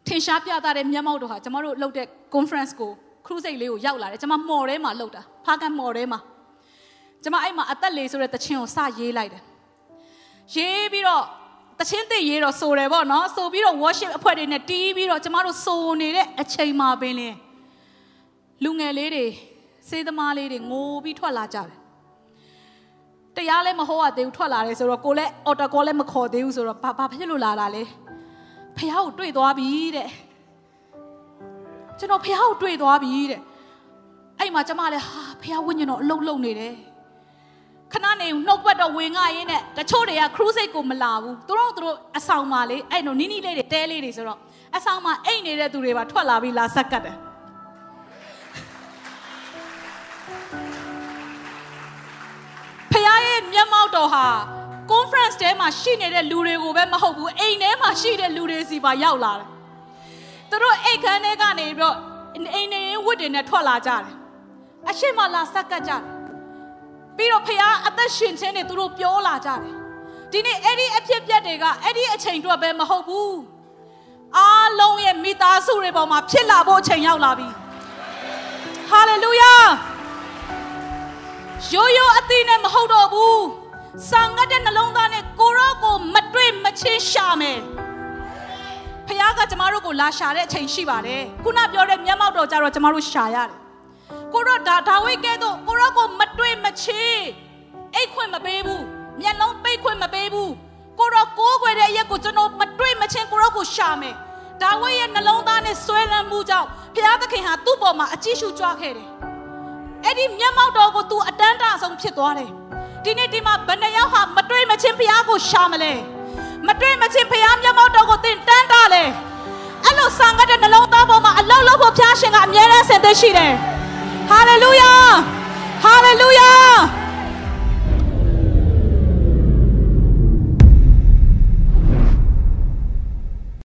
S1: ထင်ရှားပြသတဲ့မျက်မှောက်တော့ဟာကျမတို့လုပ်တဲ့ conference ကို crusade လေးကိုရောက်လာတယ်ကျမမော်ထဲမှာလုပ်တာဖားကန်မော်ထဲမှာကျမအဲ့မှာအသက်လေးဆိုတဲ့တခြင်းကိုစရေးလိုက်တယ်ရေးပြီးတော့တချင်းသိရေးတော့ဆိုတယ်ပေါ့နော်ဆိုပြီးတော့ worship အဖွဲ့တွေနဲ့တီးပြီးတော့ကျမတို့ဆိုနေတဲ့အချိန်မှာပင်လင်းလူငယ်လေးတွေစေးသမားလေးတွေငိုပြီးထွက်လာကြတယ်တရားလည်းမဟောရသေးဘူးထွက်လာတယ်ဆိုတော့ကိုလည်းအော်တာကောလည်းမခေါ်သေးဘူးဆိုတော့ဘာဘာဖြစ်လို့လာတာလဲ ဖះကိုတွေ့သွားပြီတဲ့ကျွန်တော်ဖះကိုတွေ့သွားပြီတဲ့အဲ့မှာကျမလည်းဟာဖះဝိညာဉ်တော်အလုံးလုံးနေတယ်ခဏနေနှုတ်ပတ်တော့ဝင်ငါရင်းနဲ့တချို့တွေက cruise ကိုမလာဘူးသူတို့သူတို့အဆောင်မှာလေအဲ့တော့နီးနီးလေးတွေတဲလေးတွေဆိုတော့အဆောင်မှာအိတ်နေတဲ့သူတွေပါထွက်လာပြီးလာဆက်ကတ်တယ်ဖခင်ရဲ့မျက်မှောက်တော်ဟာ conference ထဲမှာရှိနေတဲ့လူတွေကိုပဲမဟုတ်ဘူးအိမ်ထဲမှာရှိတဲ့လူတွေစီပါရောက်လာတယ်သူတို့အိတ်ခမ်းထဲကနေပြီးတော့အိမ်နေဝတ်တွေနဲ့ထွက်လာကြတယ်အရှိမလာဆက်ကတ်ကြတယ်ပြီးတော့ဖခင်အသက်ရှင်ခြင်းတွေသူတို့ပြောလာကြတယ်ဒီနေ့အဲ့ဒီအဖြစ်ပြက်တွေကအဲ့ဒီအချိန်တော့ပဲမဟုတ်ဘူးအားလုံးရဲ့မိသားစုတွေပေါ်မှာဖြစ်လာဖို့အချိန်ရောက်လာပြီဟာလေလုယာရိုးရိုးအသိနဲ့မဟုတ်တော့ဘူး စံငတ်တဲ့နှလုံးသားနဲ့ကိုရောကိုမတွေ့မချင်းရှာမယ်ဖခင်ကကျမတို့ကိုလာရှာတဲ့အချိန်ရှိပါတယ်ခုနပြောတဲ့မျက်မှောက်တော်ကြတော့ကျမတို့ရှာရတယ်ကိုရောဒါဒါဝိကဲတော့ကိုရောကိုမတွေ့မချင်းအိတ်ခွင့်မပေးဘူးမျက်လုံးပိတ်ခွင့်မပေးဘူးကိုရောကိုးကွယ်တဲ့အရက်ကိုကျွန်တော်မတွေ့မချင်းကိုရောကိုရှာမယ်ဒါဝိရဲ့နှလုံးသားနဲ့ဆွဲလန်းမှုကြောင့်ဘုရားသခင်ဟာသူ့ပေါ်မှာအကြည့်ရှုကြွခဲ့တယ်အဲ့ဒီမျက်မှောက်တော်ကို तू အတန်းတအဆုံးဖြစ်သွားတယ် ဒီနေ့ဒီမှာဘယ်နှယောက်ဟာမတွေ့မချင်းဘုရားကိုရှာမလဲမတွေ့မချင်းဘုရားမျက်မှောက်တော်ကိုသင်တန်းတာလဲအဲ့လိုဆံကတဲ့နှလုံးသားပေါ်မှာအလောက်လောက်ဖို့ဘုရားရှင်ကအမြဲတမ်းဆင်သက်ရှိတယ်ဟာလေလုယာဟာလေလုယာ